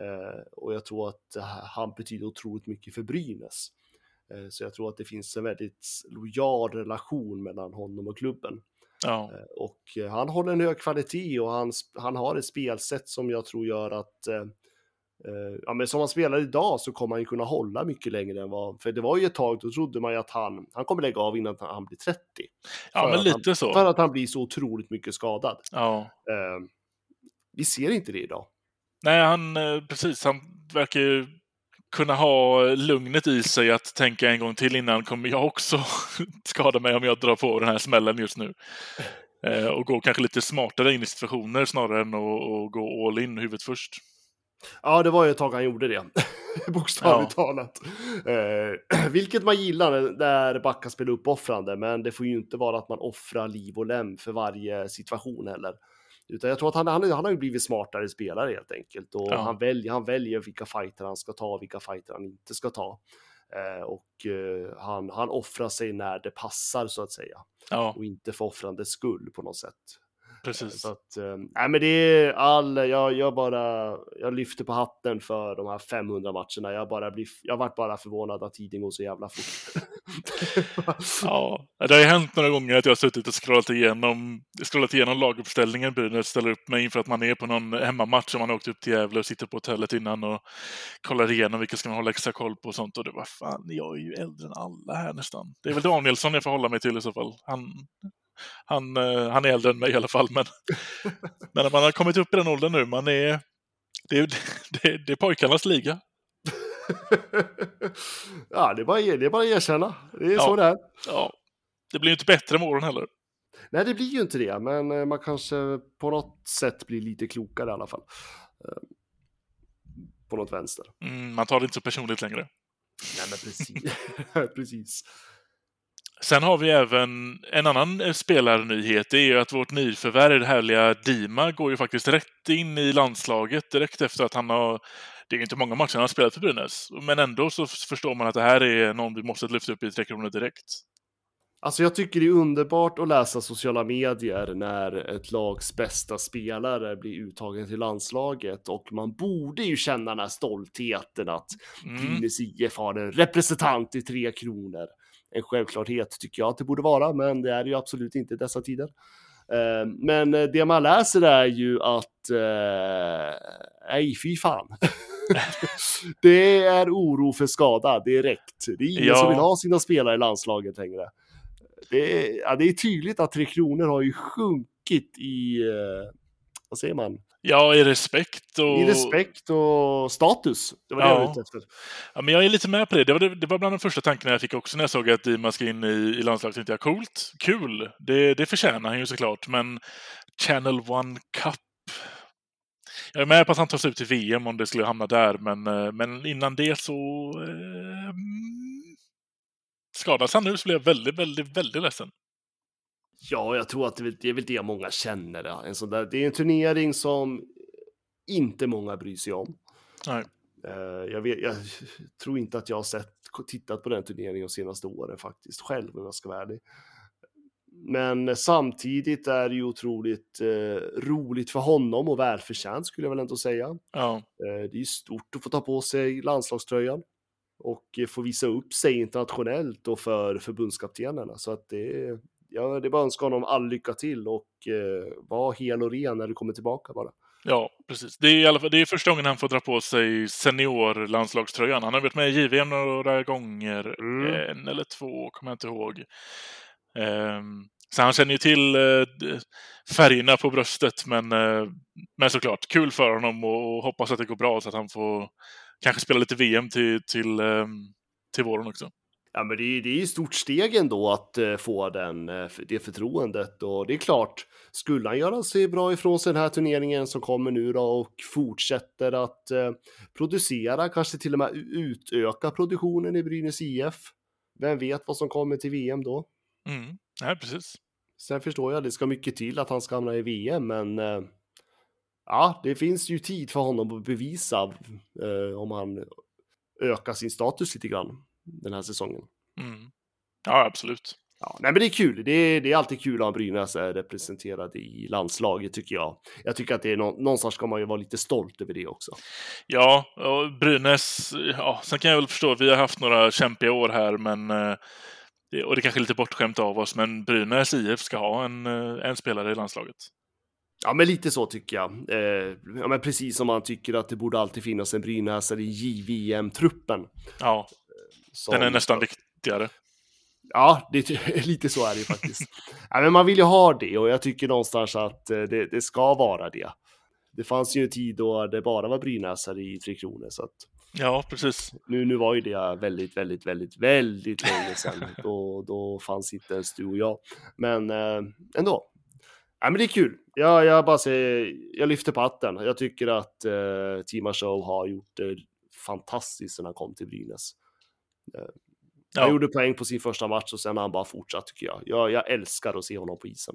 Eh, Och jag tror att han betyder otroligt mycket för Brynäs. Eh, Så jag tror att det finns en väldigt lojal relation mellan honom och klubben. Ja. Eh, Och eh, han håller en hög kvalitet och han, han har ett spelsätt som jag tror gör att eh, eh, ja, men som han spelar idag så kommer han ju kunna hålla mycket längre än vad, för det var ju ett tag då trodde man ju att han, han kommer lägga av innan han blir 30. ja, men lite han, så. För att han blir så otroligt mycket skadad. Ja. Eh, vi ser inte det idag. Nej, han, precis. Han verkar ju kunna ha lugnet i sig att tänka en gång till innan kommer jag också skada mig om jag drar på den här smällen just nu. Eh, och gå kanske lite smartare in i situationer snarare än att, gå all in huvudet först. Ja, det var ju ett tag han gjorde det. Bokstavligt talat. Eh, vilket man gillar när backar spelar uppoffrande, men det får ju inte vara att man offrar liv och lem för varje situation heller. Utan jag tror att han, han, han har ju blivit smartare spelare helt enkelt. Och Ja. han, väljer, han väljer vilka fighter han ska ta och vilka fighter han inte ska ta. Eh, och eh, han, han offrar sig när det passar så att säga. Ja, Och inte för offrandets skull på något sätt. Precis. Så att, eh, nej men det är all, jag, jag bara, jag lyfter på hatten för de här 500 matcherna. Jag bara blir, jag vart bara förvånad att tiden går så jävla fort. Ja, det har ju hänt några gånger att jag har suttit och scrollat igenom, scrollat igenom laguppställningen Brynäs ställer upp mig inför att man är på någon hemmamatch om man har åkt upp till Gävle och sitter på hotellet innan och kollar igenom vilka ska man hålla extra koll på och sånt. Och det var fan, jag är ju äldre än alla här nästan. Det är väl Danielsson jag får hålla mig till i så fall. Han, han, eh, han är äldre än mig i alla fall. Men, men när man har kommit upp i den åldern nu, man är, det, är, det, det är pojkarnas liga. ja, det är, bara, det är bara att erkänna. Det är Ja. så det är. Ja, det blir inte bättre med åren heller. Nej, det blir ju inte det, men eh, man kanske på något sätt blir lite klokare i alla fall. Eh, På något vänster. Mm, man tar det inte så personligt längre. Nej, men precis. precis. Sen har vi även en annan eh, spelarnyhet. Det är ju att vårt nyförvärv, härliga Dima, går ju faktiskt rätt in i landslaget direkt efter att han har... Det är inte många matcher han har spelat för Brynäs, men ändå så förstår man att det här är någon vi måste lyfta upp i Tre Kronor direkt. Alltså jag tycker det är underbart att läsa sociala medier när ett lags bästa spelare blir uttagen till landslaget och man borde ju känna den här stoltheten att Mm. Brynäs IF har en representant i Tre Kronor. En självklarhet tycker jag att det borde vara, men det är det ju absolut inte i dessa tider. Eh, Men eh, det man läser är ju att, eh, nej fy fan. det är oro för skada direkt. Det är ingen Ja. som vill ha sina spelare i landslaget längre. Det är, ja, det är tydligt att Tre Kronor har ju sjunkit i, vad säger man, Ja, i respekt och... i respekt och status. Det var det jag var ute efter. Ja, men jag är lite med på det. Det var, det var bland de första tankarna jag fick också när jag såg att Dima ska in i, i landslaget. Tänkte jag, coolt, kul, det, det förtjänar han ju såklart. Men Channel One Cup. Jag är med på att han tas ut till VM om det skulle hamna där, men, eh, men innan det så... Eh, mm, skadas han nu så blir jag väldigt, väldigt, väldigt ledsen. Ja, jag tror att det är väl- det är väl det många känner. ja. En sån där, det är en turnering som inte många bryr sig om. Nej. Eh, jag, vet, jag tror inte att jag har sett, tittat på den turneringen de senaste åren faktiskt, själv om jag ska vara ärlig. Men samtidigt är det ju otroligt eh, roligt för honom och välförtjänt skulle jag väl ändå säga. Ja, Eh, det är ju stort att få ta på sig landslagströjan och eh, få visa upp sig internationellt och för förbundskaptenerna. Så att det ja, det är bara att önska honom all lycka till och eh, vara hel och ren när du kommer tillbaka bara. ja precis. Det är i alla fall det är första gången han får dra på sig seniorlandslagströjan. Han har varit med i JVM några gånger, Mm. en eller två, kommer jag inte ihåg. Ehm, så han känner ju till d- färgerna på bröstet, men, eh, men såklart, kul för honom och, och hoppas att det går bra så att han får kanske spela lite VM till, till, ehm, till våren också. Ja, men det är, det är ett stort steg ändå att uh, få den, uh, det förtroendet och det är klart, skulle han göra sig bra ifrån sig den här turneringen som kommer nu då och fortsätter att uh, producera, kanske till och med utöka produktionen i Brynäs IF. Vem vet vad som kommer till VM då? Mm. Ja, precis. Sen förstår jag, det ska mycket till att han ska hamna i VM, men ja, det finns ju tid för honom att bevisa om han ökar sin status lite grann den här säsongen. Mm. Ja, absolut. Ja, nej, men det är kul. Det är, det är alltid kul att Brynäs är representerad i landslaget tycker jag. Jag tycker att det är nå någonstans ska man ju vara lite stolt över det också. Ja, och Brynäs, ja, sen kan jag väl förstå, vi har haft några kämpiga år här, men eh, och det kanske är lite bortskämt av oss, men Brynäs IF ska ha en, eh, en spelare i landslaget. Ja, men lite så tycker jag. Eh, ja, men precis som man tycker att det borde alltid finnas en brynäsare i JVM-truppen. Ja, som, den är nästan viktigare. Ja, det, lite så är det ju faktiskt. ja, men man vill ju ha det och jag tycker någonstans att eh, det, det, ska vara det. Det fanns ju en tid då det bara var brynäsare i Tre Kronor så att Ja, precis. Nu, nu var ju det väldigt, väldigt, väldigt, väldigt länge sedan. då, då fanns inte ens du och jag. Men eh, ändå, Ja, men det är kul. Jag, jag bara säger, jag lyfter på hatten. Jag tycker att eh, Tima Show har gjort det fantastiskt sen han kom till Brynäs. Eh, ja. Han gjorde poäng på sin första match och sen har han bara fortsatt tycker jag. jag. Jag älskar att se honom på isen.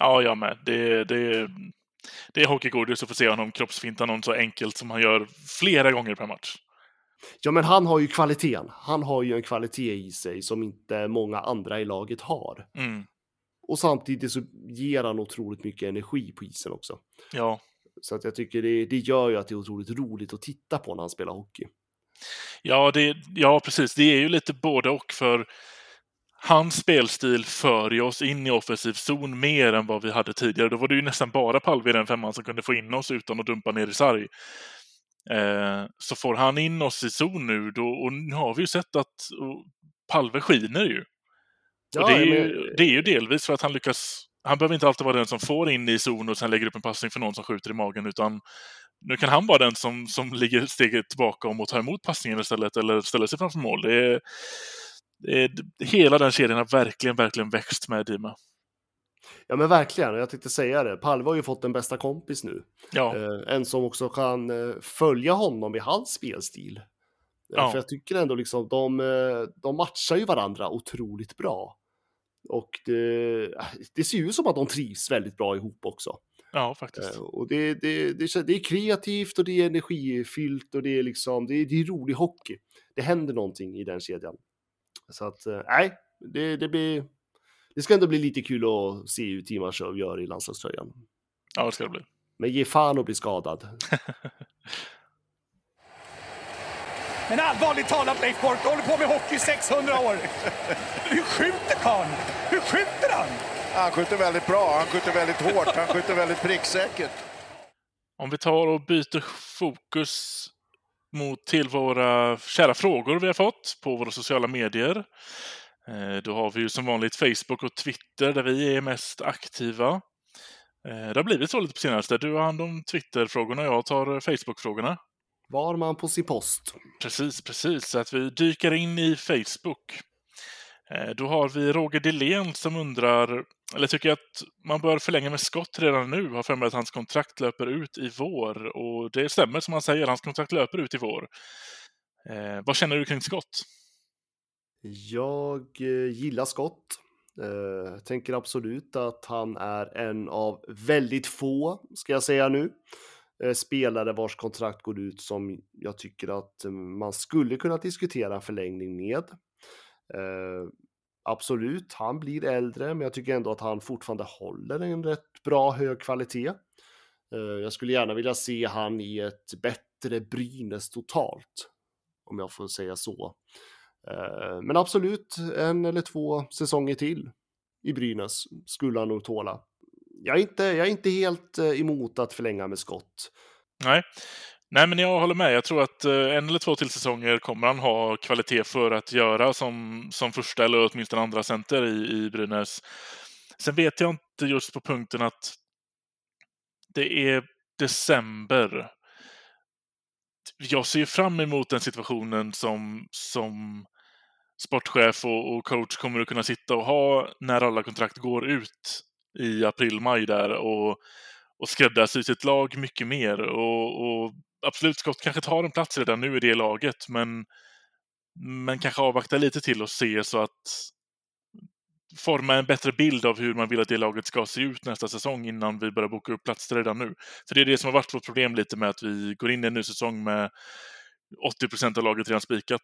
Ja, jag med. Det, det, det är hockeygodis att få se honom kroppsfinta någon så enkelt som han gör flera gånger per match. Ja, men han har ju kvaliteten. Han har ju en kvalitet i sig som inte många andra i laget har. Mm. Och samtidigt så ger han otroligt mycket energi på isen också. Ja. Så att jag tycker det, det gör ju att det är otroligt roligt att titta på när han spelar hockey. Ja, det, ja, precis. Det är ju lite både och för hans spelstil för oss in i offensiv zon mer än vad vi hade tidigare. Då var det ju nästan bara Palve i den femman som kunde få in oss utan att dumpa ner i sarg. Eh, så får han in oss i zon nu, då, och nu har vi ju sett att Palve skiner ju. Ja, det, är ju, men... det är ju delvis för att han lyckas han behöver inte alltid vara den som får in i zon och sen lägger upp en passning för någon som skjuter i magen, utan nu kan han vara den som, som ligger steget tillbaka om att ta emot passningen istället, eller ställa sig framför mål. Det är, det är, hela den kedjan har verkligen, verkligen växt med Dima. Ja men verkligen, jag tänkte säga det. Palve har ju fått en bästa kompis nu. Ja. Eh, en som också kan eh, följa honom i hans spelstil. Eh, ja. För jag tycker ändå liksom de, eh, de matchar ju varandra otroligt bra. Och det, det ser ju som att de trivs väldigt bra ihop också. Ja, faktiskt. Eh, och det, det, det, det är kreativt och det är energifyllt och det är liksom, det är, det är rolig hockey. Det händer någonting i den kedjan. Så att, eh, nej, det, det blir, det ska ändå bli lite kul att se hur Timashow gör i landslagströjan. Ja, det ska det bli. Men ge fan att bli skadad. Men allvarligt talat Leif Boork, du håller på med hockey i 600 år. Hur skjuter karln? Hur skjuter han? Han skjuter väldigt bra, han skjuter väldigt hårt, han skjuter väldigt pricksäkert. Om vi tar och byter fokus mot till våra kära frågor vi har fått på våra sociala medier. Eh, då har vi ju som vanligt Facebook och Twitter där vi är mest aktiva. Eh, det har blivit så lite på senaste. Du har hand om Twitter-frågorna och jag tar Facebook-frågorna. Var man på sin post. Precis, precis. Så att vi dyker in i Facebook. Eh, då har vi Roger Dillén som undrar, eller tycker att man bör förlänga med Scott redan nu. Har för mig att hans kontrakt löper ut i vår. Och det stämmer som han säger, hans kontrakt löper ut i vår. Eh, vad känner du kring Scott? Jag eh, gillar Scott. Eh, tänker absolut att han är en av väldigt få, ska jag säga nu, Eh, spelare vars kontrakt går ut som jag tycker att eh, man skulle kunna diskutera en förlängning med. Eh, absolut, han blir äldre, men jag tycker ändå att han fortfarande håller en rätt bra hög kvalitet. Eh, jag skulle gärna vilja se han i ett bättre Brynäs totalt, om jag får säga så. Eh, men absolut, en eller två säsonger till i Brynäs skulle han nog tåla jag, är inte, jag är inte helt eh, emot att förlänga med skott. Nej. Nej, men jag håller med. Jag tror att eh, en eller två till säsonger kommer han ha kvalitet för att göra som, som första eller åtminstone andra center i, i Brynäs. Sen vet jag inte just på punkten att det är december. Jag ser fram emot den situationen som, som, sportchef och, och, coach kommer att kunna sitta och ha när alla kontrakt går ut i april-maj där och, och skräddarsy sitt lag mycket mer. Och, och absolut, Scott kanske tar en plats redan nu i det laget, men, men kanske avvakta lite till och se så att forma en bättre bild av hur man vill att det laget ska se ut nästa säsong innan vi börjar boka upp platser redan nu. För det är det som har varit vårt problem lite med att vi går in i en ny säsong med 80 procent av laget redan spikat.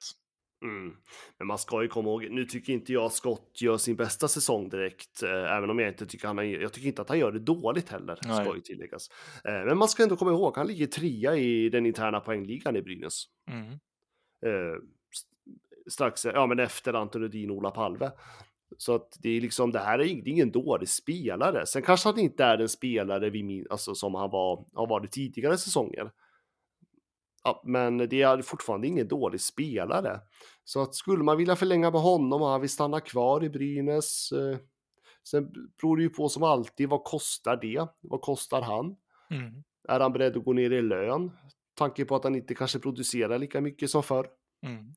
Mm. Men man ska ju komma ihåg, nu tycker inte jag Scott gör sin bästa säsong direkt, eh, även om jag inte tycker han, jag tycker inte att han gör det dåligt heller, Nej. ska ju tilläggas. Eh, men man ska ändå komma ihåg, han ligger trea i den interna poängligan i Brynäs. Mm. Eh, strax, ja men efter Anton Rudin och Ola Palve. Så att det är liksom, det här är ingen dålig spelare. Sen kanske han inte är den spelare vi min, alltså, som han var, har varit tidigare säsonger. Ja, men det är fortfarande ingen dålig spelare. Så att skulle man vilja förlänga med honom och han vill stanna kvar i Brynäs. Eh, sen beror det ju på som alltid, vad kostar det? Vad kostar han? Mm. Är han beredd att gå ner i lön? Tanke på att han inte kanske producerar lika mycket som förr. Mm.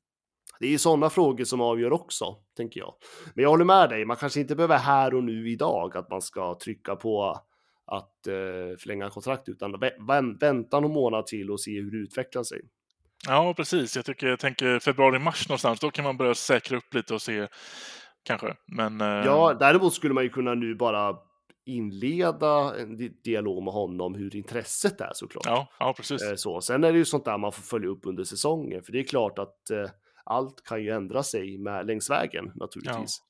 Det är ju sådana frågor som avgör också, tänker jag. Men jag håller med dig, man kanske inte behöver här och nu idag att man ska trycka på att eh, förlänga kontrakt, utan vä vänta någon månad till och se hur det utvecklar sig. Ja, precis. Jag, tycker, jag tänker februari-mars någonstans, då kan man börja säkra upp lite och se kanske. Men. Ja, däremot skulle man ju kunna nu bara inleda en dialog med honom hur intresset är såklart. Ja, ja precis. Eh, så. Sen är det ju sånt där man får följa upp under säsongen, för det är klart att eh, allt kan ju ändra sig med, längs vägen naturligtvis. Ja.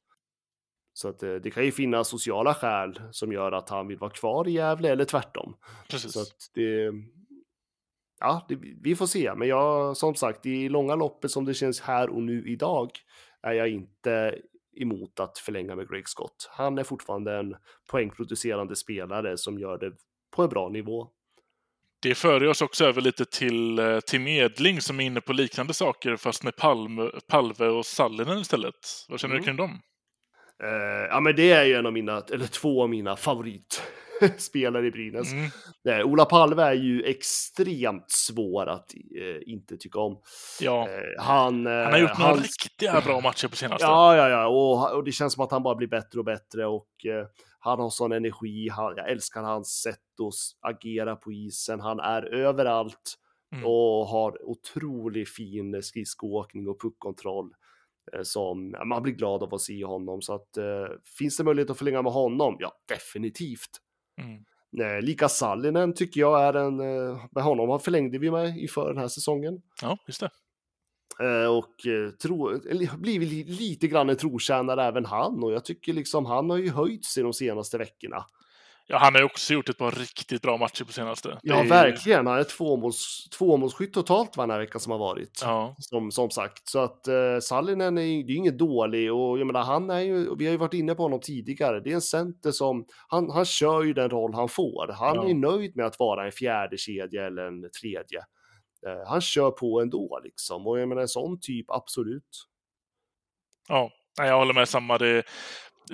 Så att eh, det kan ju finnas sociala skäl som gör att han vill vara kvar i Gävle eller tvärtom. Precis. Så att det, ja, det, vi får se. Men jag, som sagt, i långa loppet som det känns här och nu idag är jag inte emot att förlänga med Greg Scott. Han är fortfarande en poängproducerande spelare som gör det på en bra nivå. Det för oss också över lite till, eh, till medling som är inne på liknande saker fast med Palme, Palve och Sallinen istället. Vad känner mm. du kring dem? Uh, ja, men det är ju en av mina, eller två av mina favoritspelare i Brynäs. Mm. Uh, Ola Palve är ju extremt svår att uh, inte tycka om. Ja. han, han har gjort några han... riktiga bra matcher på senaste. Ja, ja, ja, och, och, det känns som att han bara blir bättre och bättre och han har sån energi. Han, jag älskar hans sätt att agera på isen. Han är överallt mm. och har otroligt fin skridskoåkning och puckkontroll. Eh, som man blir glad av att se honom. Så att eh, finns det möjlighet att förlänga med honom? Ja, definitivt. Mm. Eh, lika Sallinen tycker jag är en, eh, med honom förlängde vi med inför den här säsongen. Ja, just det. Eh, och tro, blivit lite grann en trotjänare även han och jag tycker liksom han har ju höjt sig de senaste veckorna. Ja, han har ju också gjort ett par riktigt bra matcher på senaste. Ja, är... verkligen. Han är tvåmåls, tvåmålsskytt totalt den här veckan som har varit. Ja. Som, som sagt, så att uh, Sallinen är ju inget dålig och jag menar, han är ju, vi har ju varit inne på honom tidigare. Det är en center som, han, han kör ju den roll han får. Han ja. är nöjd med att vara en fjärde kedja eller en tredje. Uh, han kör på ändå liksom och jag menar en sån typ, absolut. Ja, jag håller med samma. Det,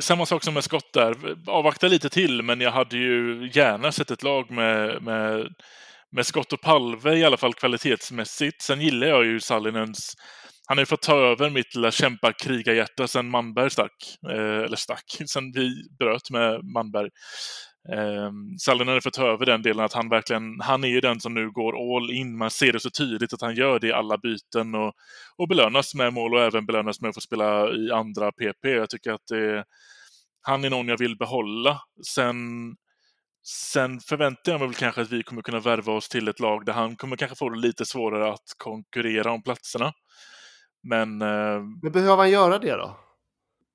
samma sak som med Scott där. Avvakta lite till, men jag hade ju gärna sett ett lag med, med, med Scott och Palve i alla fall kvalitetsmässigt. Sen gillar jag ju Sallinens han har ju fått ta över mitt lilla kämpa-krigarhjärta sen Manberg stack. Eh, eller stack, sen vi bröt med Manberg. Eh, Sallinen hade fått ta över den delen att han verkligen, han är ju den som nu går all in. Man ser det så tydligt att han gör det i alla byten och, och belönas med mål och även belönas med att få spela i andra PP. Jag tycker att det, han är någon jag vill behålla. Sen, sen förväntar jag mig väl kanske att vi kommer kunna värva oss till ett lag där han kommer kanske få det lite svårare att konkurrera om platserna. Men... Eh... Men behöver han göra det då?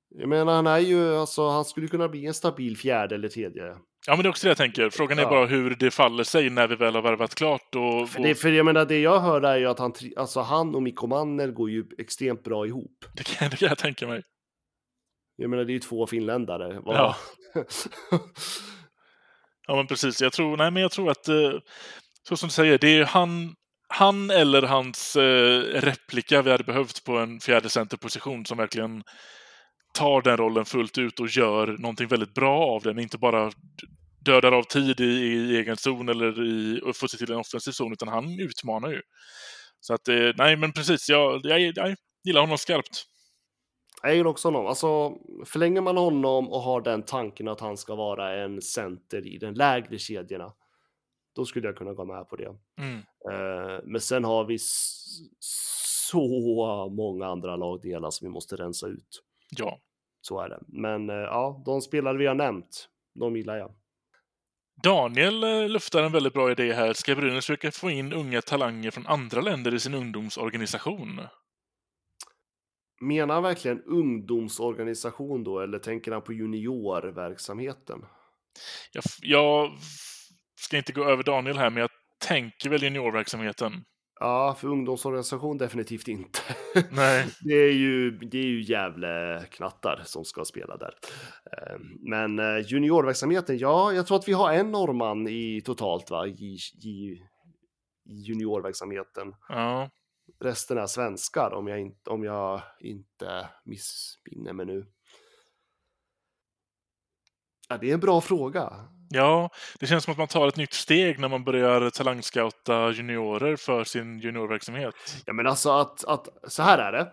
Jag menar, han är ju, alltså, han skulle kunna bli en stabil fjärde eller tredje. Ja, men det är också det jag tänker. Frågan är ja. bara hur det faller sig när vi väl har värvat klart. Och, för, det, för jag menar, det jag hör är ju att han, alltså, han och Mikko Manner går ju extremt bra ihop. Det kan, det kan jag tänka mig. Jag menar, det är ju två finländare. Var... Ja. ja, men precis. Jag tror, nej, men jag tror att, eh, så som du säger, det är han, han eller hans eh, replika vi hade behövt på en fjärde centerposition som verkligen tar den rollen fullt ut och gör någonting väldigt bra av den. Inte bara dödar av tid i, i egen zon eller i, och får sig till en offensiv zon, utan han utmanar ju. Så att, eh, nej men precis, jag, jag, jag gillar honom skarpt. Jag gillar också honom. Alltså, förlänger man honom och har den tanken att han ska vara en center i den lägre kedjorna, då skulle jag kunna gå med på det. Mm. Eh, men sen har vi så många andra lagdelar som vi måste rensa ut. Ja. Så är det. Men eh, ja, de spelare vi har nämnt, de gillar jag. Daniel eh, luftar en väldigt bra idé här. Ska Brynäs försöka få in unga talanger från andra länder i sin ungdomsorganisation? Menar han verkligen ungdomsorganisation då, eller tänker han på juniorverksamheten? Jag, jag ska inte gå över Daniel här, men jag tänker väl juniorverksamheten. Ja, för ungdomsorganisation definitivt inte. Nej. det är ju, det är ju jävla knattar som ska spela där. Eh, Men eh, juniorverksamheten, ja, jag tror att vi har en norrman i totalt va, i, i, i juniorverksamheten. Ja. Resten är svenskar om jag inte, om jag inte missminner mig nu. Ja, det är en bra fråga. Ja, det känns som att man tar ett nytt steg när man börjar talangscouta juniorer för sin juniorverksamhet. Ja, men alltså att, att så här är det.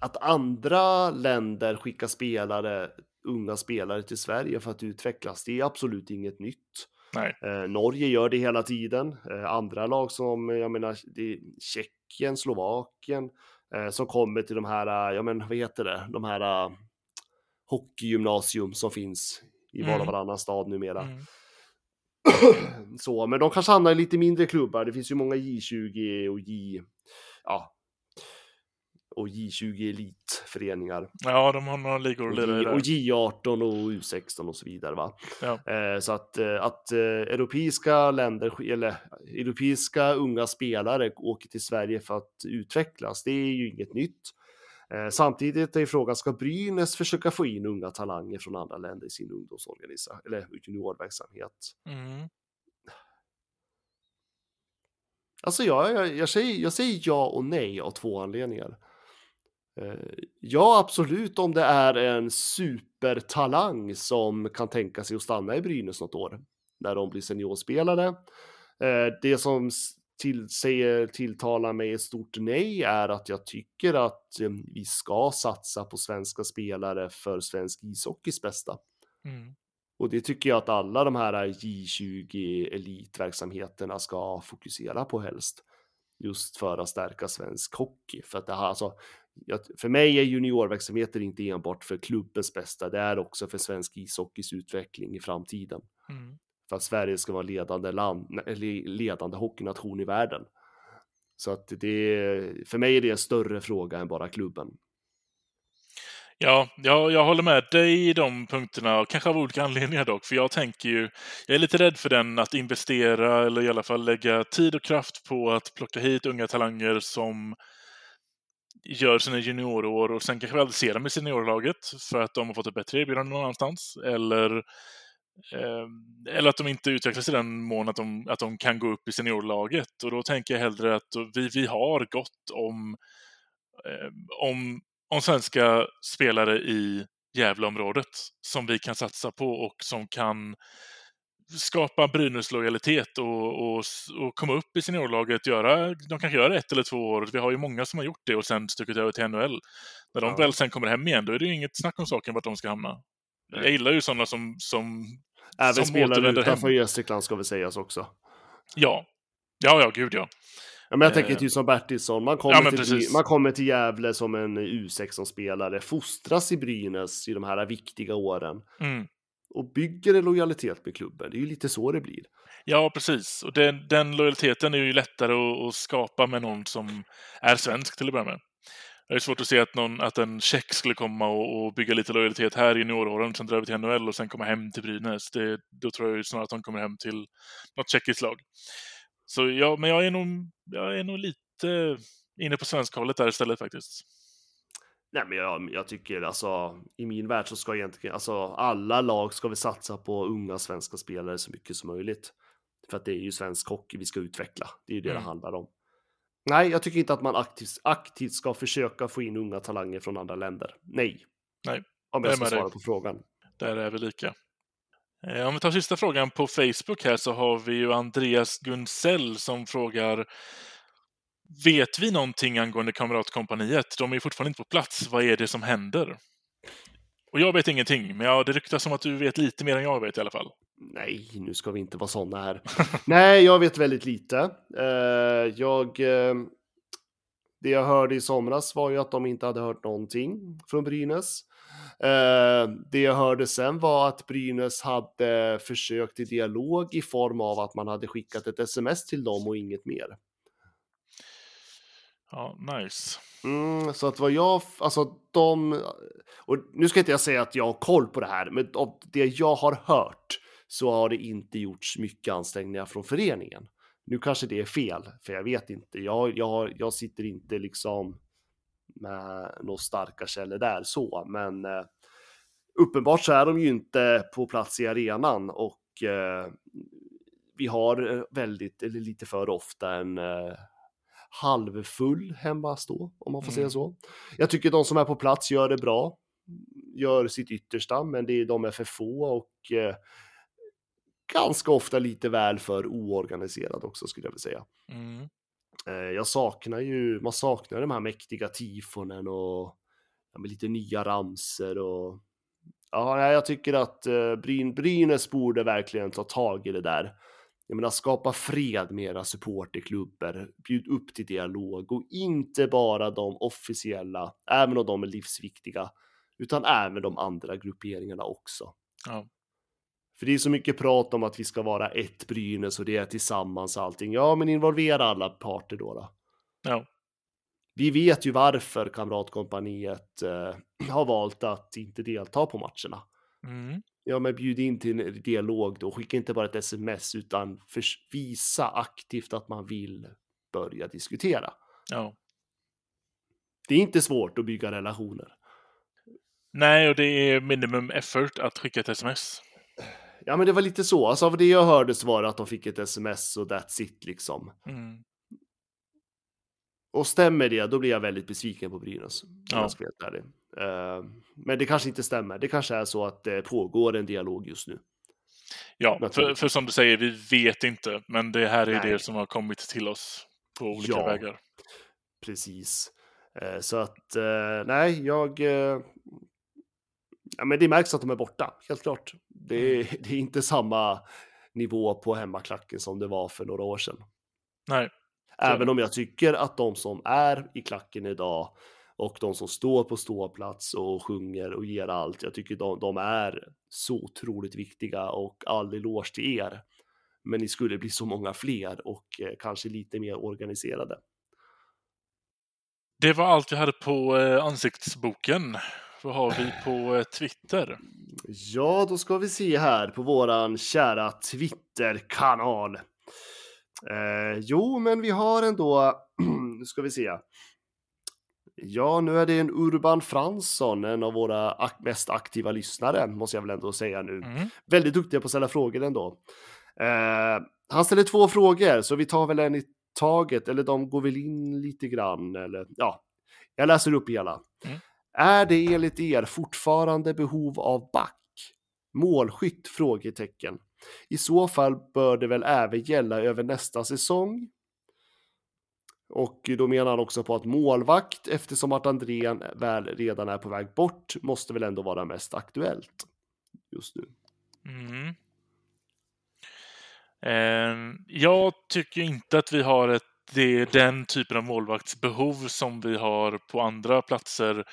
Att andra länder skickar spelare, unga spelare till Sverige för att utvecklas, det är absolut inget nytt. Eh, Norge gör det hela tiden. Eh, andra lag som, jag menar, Tjeckien, Slovakien, eh, som kommer till de här, eh, ja men vad heter det, de här uh, hockeygymnasium som finns i var och Mm. varannan stad numera. Mm. Så, men de kanske hamnar i lite mindre klubbar. Det finns ju många J20 och J, ja, och J20 elitföreningar. Ja, de har några ligor Och, att lira i där. och J18 och U16 och så vidare. Va? Ja. Eh, så att, eh, att eh, europeiska länder, eller europeiska unga spelare åker till Sverige för att utvecklas, det är ju inget nytt. Eh, samtidigt är frågan, ska Brynäs försöka få in unga talanger från andra länder i sin ungdomsorganisation, eller juniorverksamhet? Mm. Alltså jag, jag, jag, säger, jag säger ja och nej av två anledningar. Eh, ja, absolut om det är en supertalang som kan tänka sig att stanna i Brynäs något år när de blir seniorspelare. Eh, det som till, säger, tilltalar mig ett stort nej är att jag tycker att eh, vi ska satsa på svenska spelare för svensk ishockeys bästa. Mm. Och det tycker jag att alla de här J20 elitverksamheterna ska fokusera på helst. Just för att stärka svensk hockey. För att det här, alltså, för mig är juniorverksamheter inte enbart för klubbens bästa, det är också för svensk ishockeys utveckling i framtiden. Mm. För att Sverige ska vara ledande, land, ledande hockeynation i världen. Så att det, för mig är det en större fråga än bara klubben. Ja, jag, jag håller med dig i de punkterna, kanske av olika anledningar dock. För jag tänker ju, jag är lite rädd för den att investera eller i alla fall lägga tid och kraft på att plocka hit unga talanger som gör sina juniorår och sen kanske vi aldrig ser dem i seniorlaget för att de har fått ett bättre erbjudande någon annanstans. Eller, eller att de inte utvecklas i den mån att de, att de kan gå upp i seniorlaget. Och då tänker jag hellre att vi, vi har gott om, eh, om, om svenska spelare i Gävleområdet som vi kan satsa på och som kan skapa Brynäs-lojalitet och, och, och komma upp i seniorlaget. Göra, de kanske gör ett eller två år. Vi har ju många som har gjort det och sen stuckit över till NHL. När de Ja. väl sen kommer hem igen, då är det ju inget snack om saken vart de ska hamna. Jag gillar ju sådana som, som Även Som spelare utanför Gästrikland ska väl sägas också. ja. Ja, ja, gud ja. Ja, men jag tänker Eh, typ som Bertilsson, man ja, kommer, men till, man kommer till Gävle som en U16-spelare, fostras i Brynäs i de här viktiga åren Mm. och bygger en lojalitet med klubben. Det är ju lite så det blir. Ja, precis. Och den, den lojaliteten är ju lättare att, att skapa med någon som är svensk till att börja med. Det är svårt att se att, någon, att en tjeck skulle komma och, och bygga lite lojalitet här i junioråren, sen dra över till NHL och sen komma hem till Brynäs. Det, då tror jag ju snarare att de kommer hem till något tjeckiskt lag. Så ja, men jag är nog, jag är nog lite inne på svenska hållet där istället faktiskt. Nej, men jag, jag tycker alltså i min värld så ska egentligen alltså alla lag ska vi satsa på unga svenska spelare så mycket som möjligt. För att det är ju svensk hockey vi ska utveckla. Det är ju det Mm. det handlar om. Nej, jag tycker inte att man aktivt, aktivt ska försöka få in unga talanger från andra länder. Nej. Nej, Om jag ska svara på frågan. Där är vi lika. Eh, Om vi tar sista frågan på Facebook här så har vi ju Andreas Gunsell som frågar vet vi någonting angående Kamratkompaniet? De är fortfarande inte på plats. Vad är det som händer? Och jag vet ingenting, men ja, det ryktas som att du vet lite mer än jag vet i alla fall. Nej, nu ska vi inte vara sådana här. Nej, jag vet väldigt lite. Uh, jag... Uh, det jag hörde i somras var ju att de inte hade hört någonting från Brynäs. Uh, det jag hörde sen var att Brynäs hade försökt i dialog i form av att man hade skickat ett sms till dem och inget mer. Ja, nice. Mm, så att vad jag, alltså de, och nu ska inte jag säga att jag har koll på det här, men av det jag har hört så har det inte gjorts mycket ansträngningar från föreningen. Nu kanske det är fel, för jag vet inte. Jag, jag, jag sitter inte liksom med några starka källor där så, men eh, uppenbart så är de ju inte på plats i arenan och eh, vi har eh, väldigt, eller lite för ofta en eh, halvfull hemmastå, om man får mm. säga så. Jag tycker de som är på plats gör det bra, gör sitt yttersta, men det är, de är för få och eh, ganska ofta lite väl för oorganiserad också skulle jag vilja säga. Mm. Eh, jag saknar ju, man saknar de här mäktiga tifonen och ja, med lite nya ramser och ja, jag tycker att eh, Bryn, Brynäs borde verkligen ta tag i det där. Jag menar, skapa fred med era supporterklubbar, bjud upp till dialog och inte bara de officiella, även om de är livsviktiga, utan även de andra grupperingarna också. Ja. För det är så mycket prat om att vi ska vara ett Brynäs och det är tillsammans allting. Ja, men involvera alla parter då. då. Ja. Vi vet ju varför Kamratkompaniet eh, har valt att inte delta på matcherna. Mm. Ja, men bjud in till en dialog då. Skicka inte bara ett sms utan visa aktivt att man vill börja diskutera. Ja. Det är inte svårt att bygga relationer. Nej, och det är minimum effort att skicka ett sms. Ja, men det var lite så. Alltså, av det jag hörde så var det att de fick ett sms och that's it liksom. Mm. Och stämmer det, då blir jag väldigt besviken på Brynäs. Ja. Jag Uh, men det kanske inte stämmer. Det kanske är så att det pågår en dialog just nu. Ja, för, för, som du säger, vi vet inte. Men det här är nej. det som har kommit till oss på olika ja, vägar. Precis. Uh, så att, uh, nej, jag... ja, men det märks att de är borta, helt klart. Det, mm. det är inte samma nivå på hemmaklacken som det var för några år sedan. Nej. Även om jag tycker att de som är i klacken idag och de som står på ståplats och sjunger och ger allt, jag tycker de, de är så otroligt viktiga och all eloge till er. Men ni skulle bli så många fler och eh, kanske lite mer organiserade. Det var allt vi hade på eh, ansiktsboken. Vad har vi på eh, Twitter? Ja, då ska vi se här på våran kära Twitter-kanal. Eh, jo, men vi har ändå, nu ska vi se. Ja, nu är det en Urban Fransson, en av våra mest aktiva lyssnare, måste jag väl ändå säga nu. Mm. Väldigt duktiga på att ställa frågor ändå. Eh, han ställer två frågor, så vi tar väl en i taget, eller de går väl in lite grann, eller ja, jag läser upp hela. Mm. Är det enligt er fortfarande behov av back? Målskytt? Frågetecken. I så fall bör det väl även gälla över nästa säsong. Och då menar han också på att målvakt, eftersom att Andrén väl redan är på väg bort, måste väl ändå vara mest aktuellt just nu. Mm. Eh, jag tycker inte att vi har ett, det, är den typen av målvaktsbehov som vi har på andra platser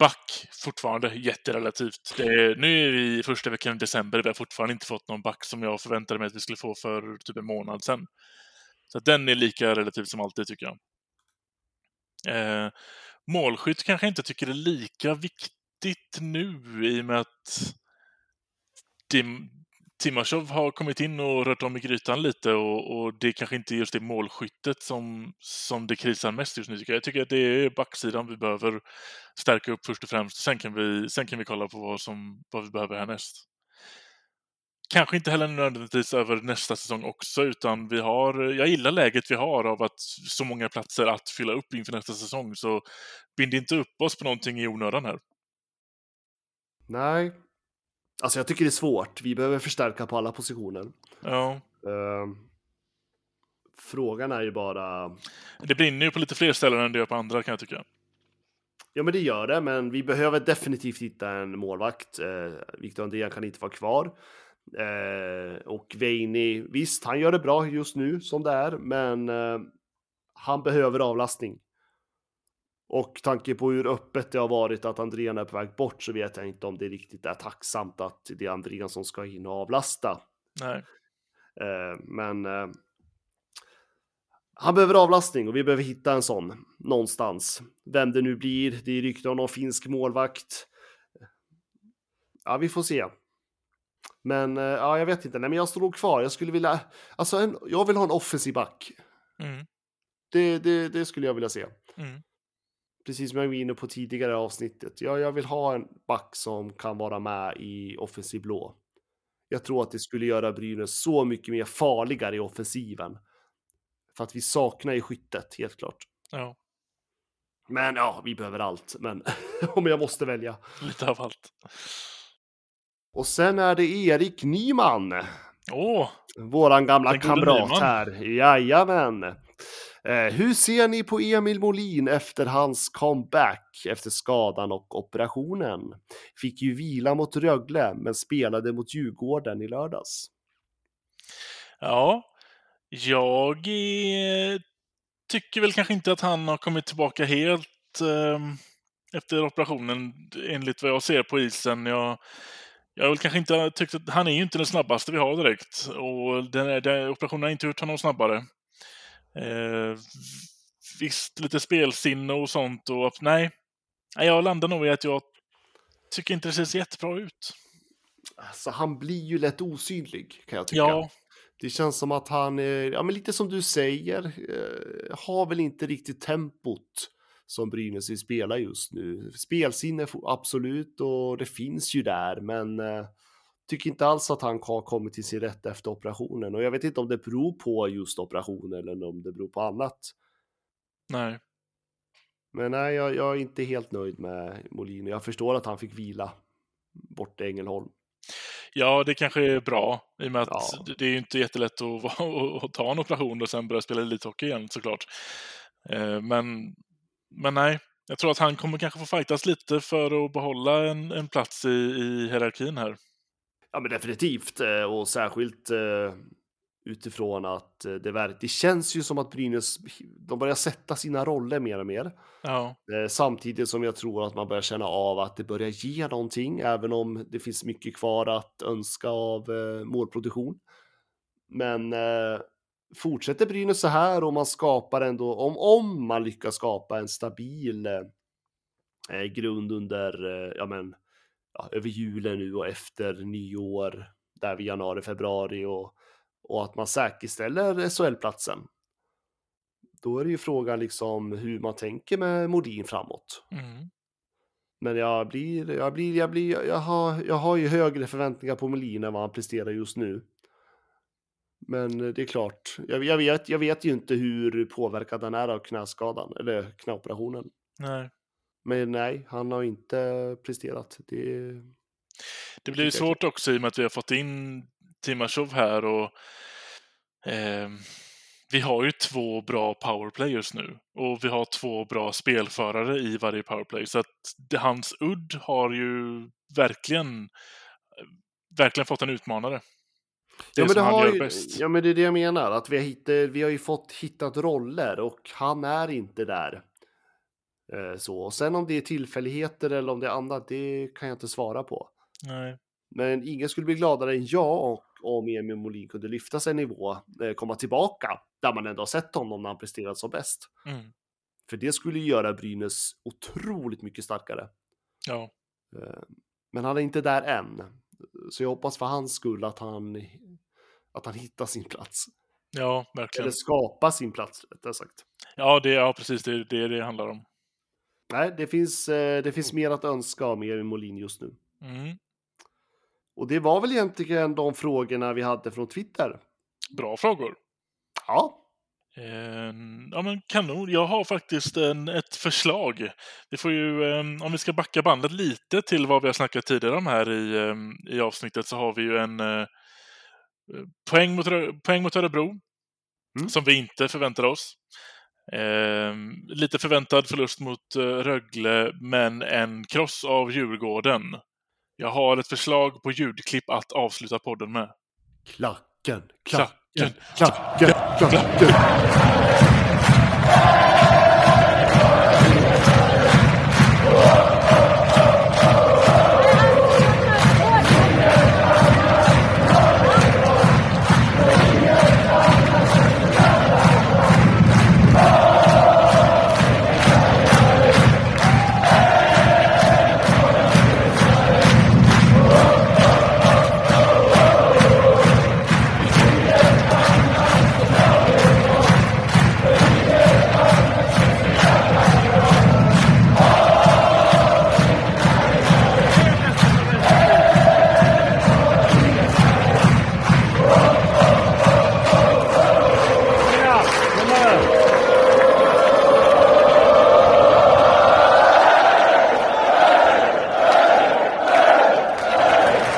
back fortfarande jätterelativt. Det nu är vi i första veckan i december. Vi har fortfarande inte fått någon back som jag förväntade mig att vi skulle få för typ en månad sedan. Så den är lika relativ som alltid tycker jag. Eh, målskytt kanske inte tycker det är lika viktigt nu i och med att det, Timashov har kommit in och rört om i grytan lite och, och, det kanske inte är just det målskyttet som, som det krisar mest just nu tycker jag. Jag tycker att det är backsidan vi behöver stärka upp först och främst. Sen kan vi, sen kan vi kolla på vad, som, vad vi behöver härnäst. Kanske inte heller nödvändigtvis över nästa säsong också, utan vi har, jag gillar läget vi har av att så många platser att fylla upp inför nästa säsong, så bind inte upp oss på någonting i onödan här. Nej, alltså jag tycker det är svårt. Vi behöver förstärka på alla positioner. Ja. Uh, Frågan är ju bara... Det brinner ju på lite fler ställen än det gör på andra kan jag tycka. Ja, men det gör det, men vi behöver definitivt hitta en målvakt. Eh, Victor Andrén kan inte vara kvar. Eh, och Veini, visst, han gör det bra just nu som det är, men eh, han behöver avlastning. Och tanke på hur öppet det har varit att Andrén är på väg bort så vet jag inte om det riktigt är tacksamt att det är Andrén som ska in och avlasta. Nej. Eh, men eh, han behöver avlastning och vi behöver hitta en sån någonstans. Vem det nu blir. Det är rykten om någon finsk målvakt. Ja, vi får se. Men eh, ja, jag vet inte. Nej, men jag står nog kvar. Jag skulle vilja. Alltså, en, jag vill ha en offensiv back. Mm. Det, det, det skulle jag vilja se. Mm. Precis som jag var inne på tidigare avsnittet. Jag, jag vill ha en back som kan vara med i offensiv blå. Jag tror att det skulle göra Brynäs så mycket mer farligare i offensiven. För att vi saknar i skyttet, helt klart. Ja, Men ja, vi behöver allt. Men om jag måste välja. lite av allt. Och sen är det Erik Nyman. Åh, Våran gamla kamrat här. Jajamän. Eh, hur ser ni på Emil Molin efter hans comeback efter skadan och operationen? Fick ju vila mot Rögle, men spelade mot Djurgården i lördags. ja. Jag är, tycker väl kanske inte att han har kommit tillbaka helt ehm, efter operationen enligt vad jag ser på isen. Jag, jag har väl kanske inte tyckt att han är ju inte den snabbaste vi har direkt och den, den, operationen har inte gjort honom snabbare. Eh, visst, lite spelsinne och sånt och nej. Jag landar nog i att jag tycker inte det ser så jättebra ut. Alltså, han blir ju lätt osynlig, kan jag tycka. Ja, Det känns som att han, ja men lite som du säger, eh, har väl inte riktigt tempot som Brynäs vill spela just nu. Spelsinne absolut och det finns ju där, men eh, tycker inte alls att han har kommit till sin rätt efter operationen. Och jag vet inte om det beror på just operationen eller om det beror på annat. nej. Men nej, jag, jag är inte helt nöjd med Molin. Jag förstår att han fick vila bort i Ängelholm. Ja, det kanske är bra i och med att Ja. det- är ju inte jättelätt att, att, att ta en operation och sen börja spela elithockey igen såklart. Eh, Men, men nej, jag tror att han kommer kanske få fightas lite för att behålla en, en plats i, i hierarkin här. Ja, men definitivt eh, och särskilt eh, utifrån att eh, det, verk- det känns ju som att Brynäs de börjar sätta sina roller mer och mer. Ja, Samtidigt som jag tror att man börjar känna av att det börjar ge någonting, även om det finns mycket kvar att önska av eh, målproduktion. Men eh, fortsätter Brynäs så här och man skapar ändå, om, om man lyckas skapa en stabil eh, grund under, ja men, ja, över julen nu och efter nyår, där vid januari, februari och, och att man säkerställer SHL-platsen. Då är det ju frågan liksom hur man tänker med Modin framåt. mm. Men jag blir, jag blir, jag blir, jag har, jag har ju högre förväntningar på Molin än vad han presterar just nu. Men det är klart, jag, jag, vet, jag vet ju inte hur påverkad han är av knäskadan, eller knäoperationen. nej. Men nej, han har inte presterat. Det, Det blir ju svårt också i och med att vi har fått in Timashov här och eh, vi har ju två bra powerplayers nu och vi har två bra spelförare i varje powerplay så att hans udd har ju verkligen verkligen fått en utmanare. Det ja, men det han gör ju, bäst. ja, men det är det jag menar, att vi har, hittat, vi har ju fått hittat roller och han är inte där. Eh, så. Och sen om det är tillfälligheter eller om det är annat, det kan jag inte svara på. Nej. Men ingen skulle bli gladare än jag och- om Emil Molin kunde lyfta sig en nivå, eh, komma tillbaka, där man ändå har sett honom när han presterat som bäst. Mm. För det skulle göra Brynäs otroligt mycket starkare. Ja. Eh, Men han är inte där än. Så jag hoppas för hans skull att han, att han hittar sin plats. ja, verkligen. Eller skapar sin plats, rättare sagt. Ja, det, ja, precis. Det är det det handlar om. Nej, det finns, eh, det finns mer att önska av Emil Molin just nu. Mm. Och det var väl egentligen de frågorna vi hade från Twitter. Bra frågor. Ja, Eh, ja, men kanon. Jag har faktiskt en, ett förslag. Vi får ju, eh, om vi ska backa bandet lite till vad vi har snackat tidigare om här i, eh, i avsnittet så har vi ju en eh, poäng, mot, poäng mot Örebro. Mm. som vi inte förväntade oss. Eh, lite förväntad förlust mot eh, Rögle, men en kross av Djurgården. Jag har ett förslag på ljudklipp att avsluta podden med. Klacken, Klacken, klacken, klacken, klacken.